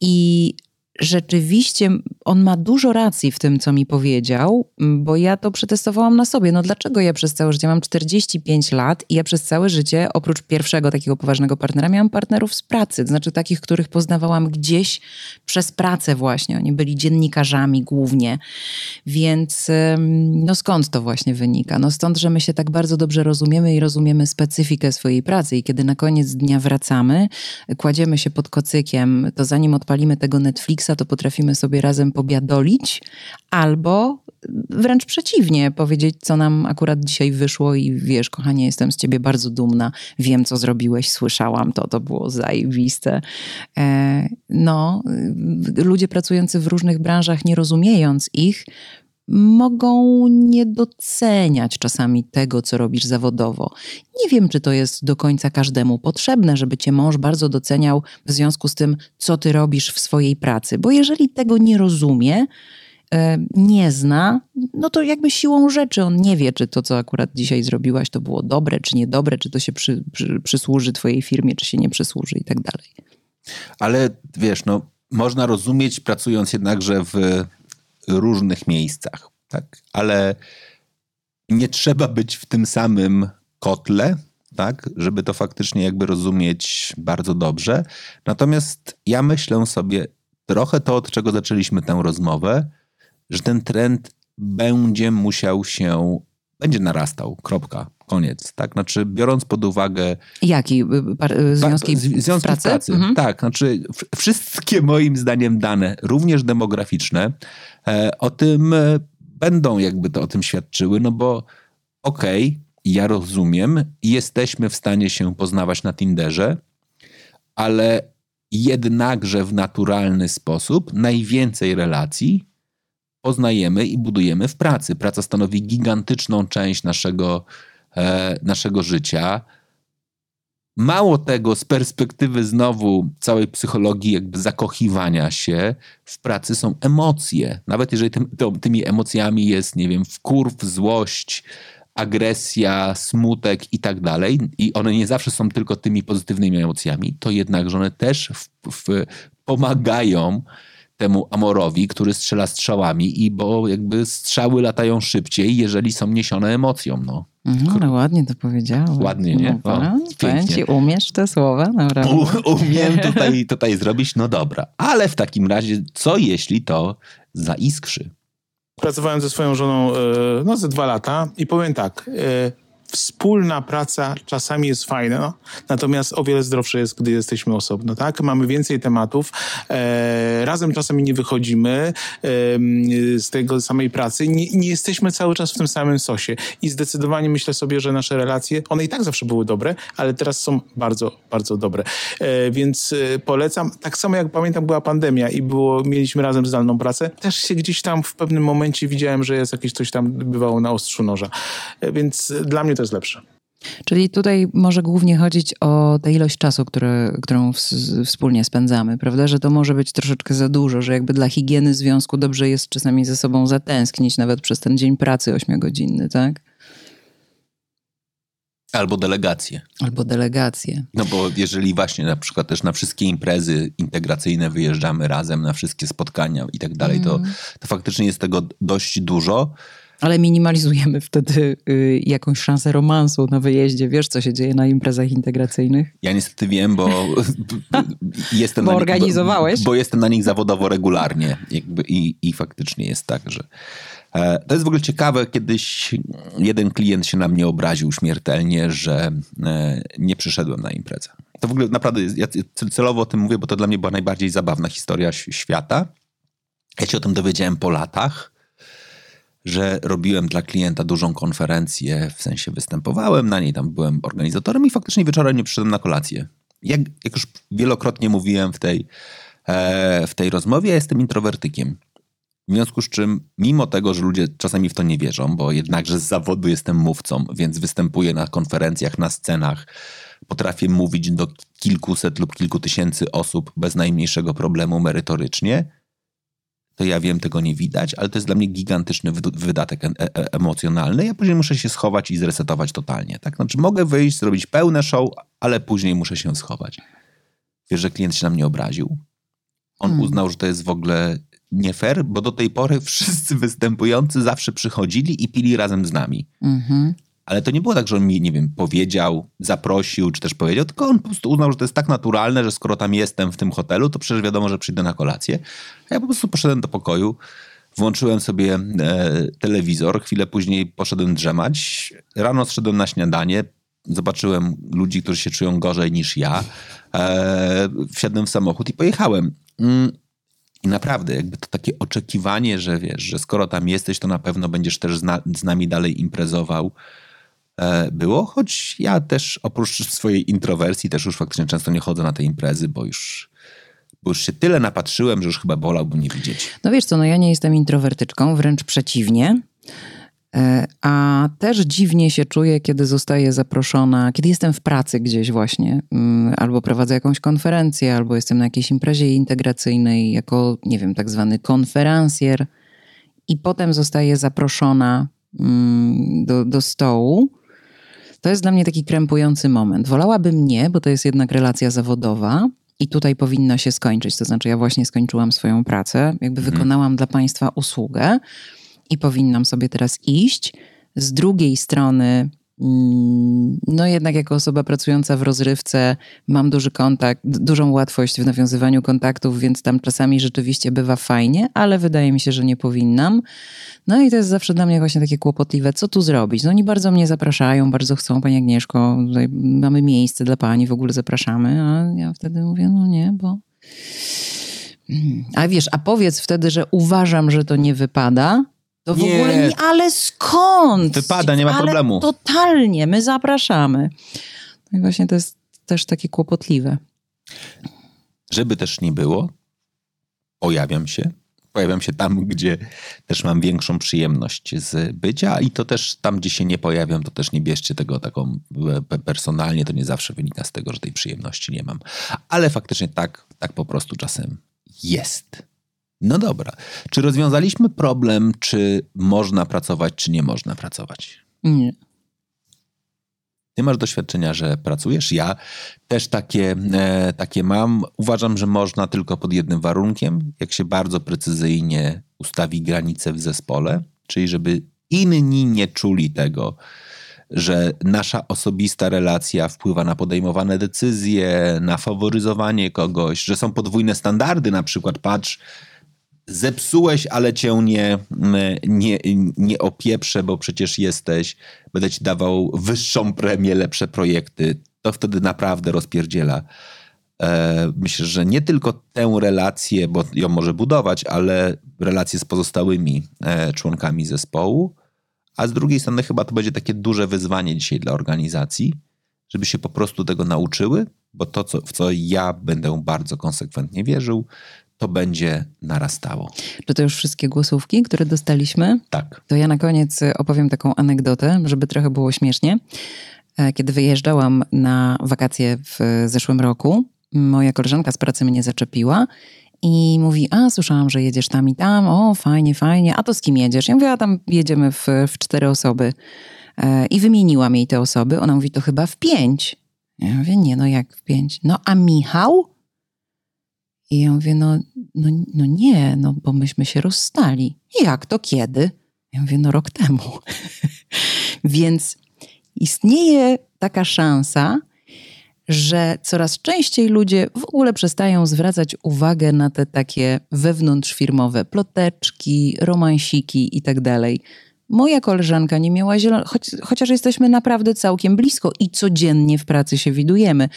I rzeczywiście on ma dużo racji w tym, co mi powiedział, bo ja to przetestowałam na sobie. No dlaczego ja przez całe życie mam 45 lat i ja przez całe życie, oprócz pierwszego takiego poważnego partnera, miałam partnerów z pracy, to znaczy takich, których poznawałam gdzieś przez pracę właśnie. Oni byli dziennikarzami głównie. Więc no skąd to właśnie wynika? No stąd, że my się tak bardzo dobrze rozumiemy i rozumiemy specyfikę swojej pracy i kiedy na koniec dnia wracamy, kładziemy się pod kocykiem, to zanim odpalimy tego Netflixa, to potrafimy sobie razem pobiadolić, albo wręcz przeciwnie, powiedzieć, co nam akurat dzisiaj wyszło i wiesz, kochanie, jestem z ciebie bardzo dumna, wiem, co zrobiłeś, słyszałam to, to było zajebiste. E, no, ludzie pracujący w różnych branżach, nie rozumiejąc ich, mogą nie doceniać czasami tego, co robisz zawodowo. Nie wiem, czy to jest do końca każdemu potrzebne, żeby cię mąż bardzo doceniał w związku z tym, co ty robisz w swojej pracy, bo jeżeli tego nie rozumie, e, nie zna, no to jakby siłą rzeczy on nie wie, czy to, co akurat dzisiaj zrobiłaś, to było dobre, czy niedobre, czy to się przy, przy, przysłuży twojej firmie, czy się nie przysłuży i tak dalej. Ale wiesz, no, można rozumieć, pracując jednakże w różnych miejscach, tak? Ale nie trzeba być w tym samym kotle, tak? Żeby to faktycznie jakby rozumieć bardzo dobrze. Natomiast ja myślę sobie trochę to, od czego zaczęliśmy tę rozmowę, że ten trend będzie musiał się, będzie narastał, kropka, koniec, tak? Znaczy biorąc pod uwagę... Jaki? Par, związki, związki pracy? pracy? Mhm. Tak, znaczy wszystkie moim zdaniem dane, również demograficzne, E, o tym e, będą jakby to o tym świadczyły, no bo okej, okay, ja rozumiem, jesteśmy w stanie się poznawać na Tinderze, ale jednakże w naturalny sposób najwięcej relacji poznajemy i budujemy w pracy. Praca stanowi gigantyczną część naszego, e, naszego życia. Mało tego, z perspektywy znowu całej psychologii, jakby zakochiwania się w pracy są emocje. Nawet jeżeli tym, to, tymi emocjami jest, nie wiem, wkurw, złość, agresja, smutek i tak dalej, i one nie zawsze są tylko tymi pozytywnymi emocjami, to jednakże one też w, w, pomagają temu Amorowi, który strzela strzałami i bo jakby strzały latają szybciej, jeżeli są niesione emocją. No. No, ale ładnie to powiedziałeś. Ładnie, nie? No, o, powiem ci, umiesz te słowa, naprawdę. U, umiem tutaj, tutaj zrobić, no dobra. Ale w takim razie, co jeśli to zaiskrzy? Pracowałem ze swoją żoną e, no, ze dwa lata i powiem tak, e, wspólna praca czasami jest fajna, natomiast o wiele zdrowsze jest, gdy jesteśmy osobno, tak? Mamy więcej tematów, e, razem czasami nie wychodzimy e, z tego samej pracy, nie, nie, jesteśmy cały czas w tym samym sosie i zdecydowanie myślę sobie, że nasze relacje, one i tak zawsze były dobre, ale teraz są bardzo, bardzo dobre. E, więc e, polecam, tak samo jak pamiętam była pandemia i było, mieliśmy razem zdalną pracę, też się gdzieś tam w pewnym momencie widziałem, że jest jakieś coś tam bywało na ostrzu noża. E, więc dla mnie to jest lepsze. Czyli tutaj może głównie chodzić o tę ilość czasu, które, którą w, wspólnie spędzamy, prawda? Że to może być troszeczkę za dużo, że jakby dla higieny związku dobrze jest czasami ze sobą zatęsknić, nawet przez ten dzień pracy ośmiogodzinny, tak? Albo delegacje. Albo delegacje. No bo jeżeli właśnie na przykład też na wszystkie imprezy integracyjne wyjeżdżamy razem, na wszystkie spotkania i tak dalej, to, mm. to faktycznie jest tego dość dużo. Ale minimalizujemy wtedy y, jakąś szansę romansu na wyjeździe. Wiesz, co się dzieje na imprezach integracyjnych? Ja niestety wiem, bo jestem bo na organizowałeś? Bo, bo, jestem na nich zawodowo regularnie. Jakby i, I faktycznie jest tak, że... E, to jest w ogóle ciekawe, kiedyś jeden klient się na mnie obraził śmiertelnie, że e, nie przyszedłem na imprezę. To w ogóle naprawdę, ja celowo o tym mówię, bo to dla mnie była najbardziej zabawna historia świata. Ja się o tym dowiedziałem po latach że robiłem dla klienta dużą konferencję, w sensie występowałem na niej, tam byłem organizatorem i faktycznie wieczorem nie przyszedłem na kolację. Jak, jak już wielokrotnie mówiłem w tej, e, w tej rozmowie, ja jestem introwertykiem. W związku z czym, mimo tego, że ludzie czasami w to nie wierzą, bo jednakże z zawodu jestem mówcą, więc występuję na konferencjach, na scenach, potrafię mówić do kilkuset lub kilku tysięcy osób bez najmniejszego problemu merytorycznie, to ja wiem, tego nie widać, ale to jest dla mnie gigantyczny wydatek e e emocjonalny. Ja później muszę się schować i zresetować totalnie. Tak? Znaczy mogę wyjść, zrobić pełne show, ale później muszę się schować. Wiesz, że klient się na mnie obraził. On Hmm. uznał, że to jest w ogóle nie fair, bo do tej pory wszyscy występujący zawsze przychodzili i pili razem z nami. Mhm. Ale to nie było tak, że on mi, nie wiem, powiedział, zaprosił, czy też powiedział, tylko on po prostu uznał, że to jest tak naturalne, że skoro tam jestem w tym hotelu, to przecież wiadomo, że przyjdę na kolację. A ja po prostu poszedłem do pokoju, włączyłem sobie e, telewizor, chwilę później poszedłem drzemać. Rano zszedłem na śniadanie, zobaczyłem ludzi, którzy się czują gorzej niż ja. E, wsiadłem w samochód i pojechałem. Mm, I naprawdę, jakby to takie oczekiwanie, że wiesz, że skoro tam jesteś, to na pewno będziesz też z nami dalej imprezował, było. Choć ja też oprócz swojej introwersji też już faktycznie często nie chodzę na te imprezy, bo już, bo już się tyle napatrzyłem, że już chyba wolałbym nie widzieć. No wiesz co, no ja nie jestem introwertyczką, wręcz przeciwnie. E, A też dziwnie się czuję, kiedy zostaję zaproszona, kiedy jestem w pracy gdzieś właśnie, mm, albo prowadzę jakąś konferencję, albo jestem na jakiejś imprezie integracyjnej jako, nie wiem, tak zwany konferencjer i potem zostaję zaproszona mm, do, do stołu. To jest dla mnie taki krępujący moment. Wolałabym nie, bo to jest jednak relacja zawodowa i tutaj powinna się skończyć. To znaczy, ja właśnie skończyłam swoją pracę, jakby wykonałam dla Państwa usługę i powinnam sobie teraz iść. Z drugiej strony, no jednak jako osoba pracująca w rozrywce mam duży kontakt, dużą łatwość w nawiązywaniu kontaktów, więc tam czasami rzeczywiście bywa fajnie, ale wydaje mi się, że nie powinnam. No i to jest zawsze dla mnie właśnie takie kłopotliwe, co tu zrobić? No oni bardzo mnie zapraszają, bardzo chcą, Pani Agnieszko, mamy miejsce dla Pani, w ogóle zapraszamy, a ja wtedy mówię, no nie, bo... Mm. A wiesz, a powiedz wtedy, że uważam, że to nie wypada, to w Nie. ogóle nie, ale skąd? Wypada, nie ma ale problemu. Totalnie, my zapraszamy. No i właśnie to jest też takie kłopotliwe. Żeby też nie było, pojawiam się. Pojawiam się tam, gdzie też mam większą przyjemność z bycia i to też tam, gdzie się nie pojawiam, to też nie bierzcie tego taką e, pe- personalnie, to nie zawsze wynika z tego, że tej przyjemności nie mam. Ale faktycznie tak, tak po prostu czasem jest. No dobra. Czy rozwiązaliśmy problem, czy można pracować, czy nie można pracować? Nie. Ty masz doświadczenia, że pracujesz. Ja też takie, e, takie mam. Uważam, że można tylko pod jednym warunkiem, jak się bardzo precyzyjnie ustawi granice w zespole, czyli żeby inni nie czuli tego, że nasza osobista relacja wpływa na podejmowane decyzje, na faworyzowanie kogoś, że są podwójne standardy, na przykład patrz, zepsułeś, ale cię nie, nie, nie opieprzę, bo przecież jesteś, będę ci dawał wyższą premię, lepsze projekty, to wtedy naprawdę rozpierdziela. E, Myślę, że nie tylko tę relację, bo ją może budować, ale relacje z pozostałymi e, członkami zespołu, a z drugiej strony chyba to będzie takie duże wyzwanie dzisiaj dla organizacji, żeby się po prostu tego nauczyły, bo to, co, w co ja będę bardzo konsekwentnie wierzył, to będzie narastało. Czy to już wszystkie głosówki, które dostaliśmy? Tak. To ja na koniec y, opowiem taką anegdotę, żeby trochę było śmiesznie. E, Kiedy wyjeżdżałam na wakacje w zeszłym roku, moja koleżanka z pracy mnie zaczepiła i mówi, a słyszałam, że jedziesz tam i tam, o fajnie, fajnie, a to z kim jedziesz? Ja mówię, a tam jedziemy w, w cztery osoby. E, I wymieniłam jej te osoby. Ona mówi, to chyba w pięć. Ja mówię, nie, no jak w pięć? No a Michał? I ja mówię, no, no, no nie, no bo myśmy się rozstali. Jak to kiedy? Ja mówię, no rok temu. Więc istnieje taka szansa, że coraz częściej ludzie w ogóle przestają zwracać uwagę na te takie wewnątrzfirmowe ploteczki, romansiki i tak dalej. Moja koleżanka nie miała zielonego, choć, chociaż jesteśmy naprawdę całkiem blisko i codziennie w pracy się widujemy.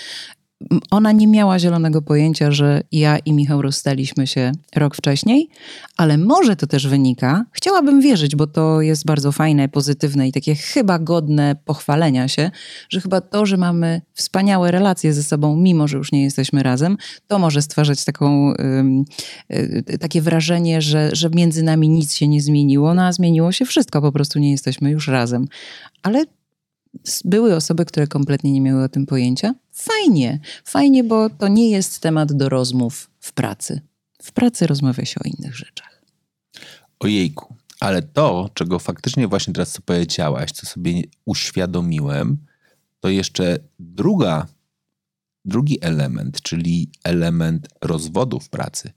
Ona nie miała zielonego pojęcia, że ja i Michał rozstaliśmy się rok wcześniej, ale może to też wynika, chciałabym wierzyć, bo to jest bardzo fajne, pozytywne i takie chyba godne pochwalenia się, że chyba to, że mamy wspaniałe relacje ze sobą, mimo że już nie jesteśmy razem, to może stwarzać taką, y, takie wrażenie, że, że między nami nic się nie zmieniło, no a zmieniło się wszystko, po prostu nie jesteśmy już razem. Ale były osoby, które kompletnie nie miały o tym pojęcia. Fajnie, fajnie, bo to nie jest temat do rozmów w pracy. W pracy rozmawia się o innych rzeczach. Ojejku, ale to, czego faktycznie właśnie teraz co powiedziałaś, co sobie uświadomiłem, to jeszcze druga drugi element, czyli element rozwodu w pracy.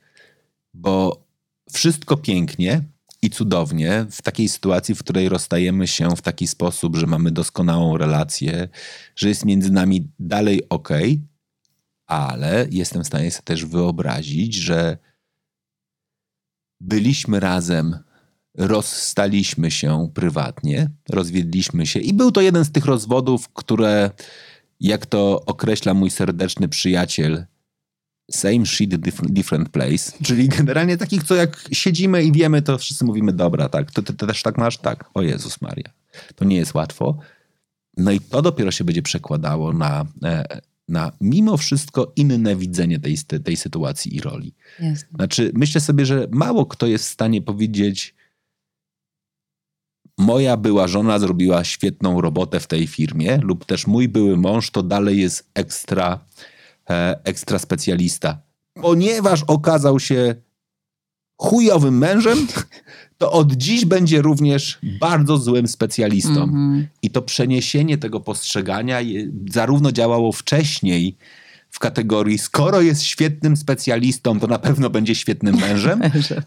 Bo wszystko pięknie i cudownie w takiej sytuacji, w której rozstajemy się w taki sposób, że mamy doskonałą relację, że jest między nami dalej ok, ale jestem w stanie sobie też wyobrazić, że byliśmy razem, rozstaliśmy się prywatnie, rozwiedliśmy się i był to jeden z tych rozwodów, które, jak to określa mój serdeczny przyjaciel, same shit, different place, czyli generalnie takich, co jak siedzimy i wiemy, to wszyscy mówimy, dobra, tak, to ty, ty też tak masz? Tak, o Jezus Maria. To nie jest łatwo. No i to dopiero się będzie przekładało na, e, na mimo wszystko inne widzenie tej, tej sytuacji i roli. Jasne. Znaczy, myślę sobie, że mało kto jest w stanie powiedzieć, moja była żona zrobiła świetną robotę w tej firmie, lub też mój były mąż to dalej jest ekstra, ekstra specjalista. Ponieważ okazał się chujowym mężem, to od dziś będzie również bardzo złym specjalistą. Mhm. I to przeniesienie tego postrzegania zarówno działało wcześniej w kategorii skoro jest świetnym specjalistą, to na pewno będzie świetnym mężem,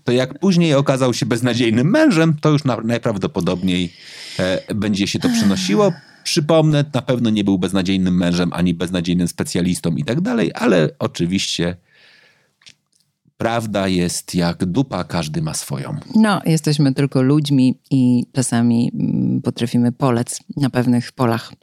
to jak później okazał się beznadziejnym mężem, to już na, najprawdopodobniej e, będzie się to przynosiło. Przypomnę, na pewno nie był beznadziejnym mężem, ani beznadziejnym specjalistą i tak dalej, ale oczywiście prawda jest jak dupa, każdy ma swoją. No, jesteśmy tylko ludźmi i czasami mm, potrafimy polec na pewnych polach.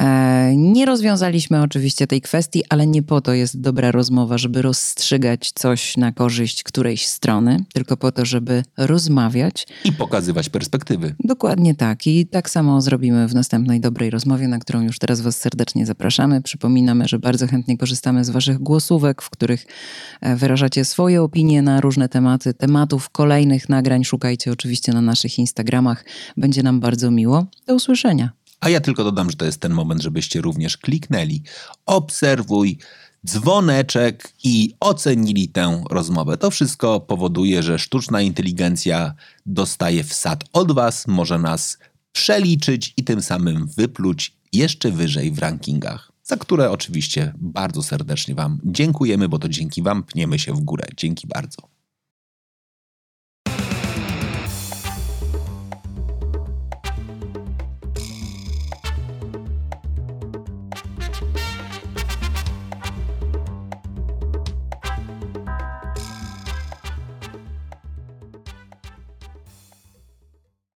E, nie rozwiązaliśmy oczywiście tej kwestii, ale nie po to jest dobra rozmowa, żeby rozstrzygać coś na korzyść którejś strony, tylko po to, żeby rozmawiać. I pokazywać perspektywy. Dokładnie tak. I tak samo zrobimy w następnej dobrej rozmowie, na którą już teraz Was serdecznie zapraszamy. Przypominamy, że bardzo chętnie korzystamy z Waszych głosówek, w których e, wyrażacie swoje opinie na różne tematy. Tematów kolejnych nagrań szukajcie oczywiście na naszych Instagramach. Będzie nam bardzo miło. Do usłyszenia. A ja tylko dodam, że to jest ten moment, żebyście również kliknęli obserwuj, dzwoneczek i ocenili tę rozmowę. To wszystko powoduje, że sztuczna inteligencja dostaje wsad od Was, może nas przeliczyć i tym samym wypluć jeszcze wyżej w rankingach, za które oczywiście bardzo serdecznie Wam dziękujemy, bo to dzięki Wam pniemy się w górę. Dzięki bardzo.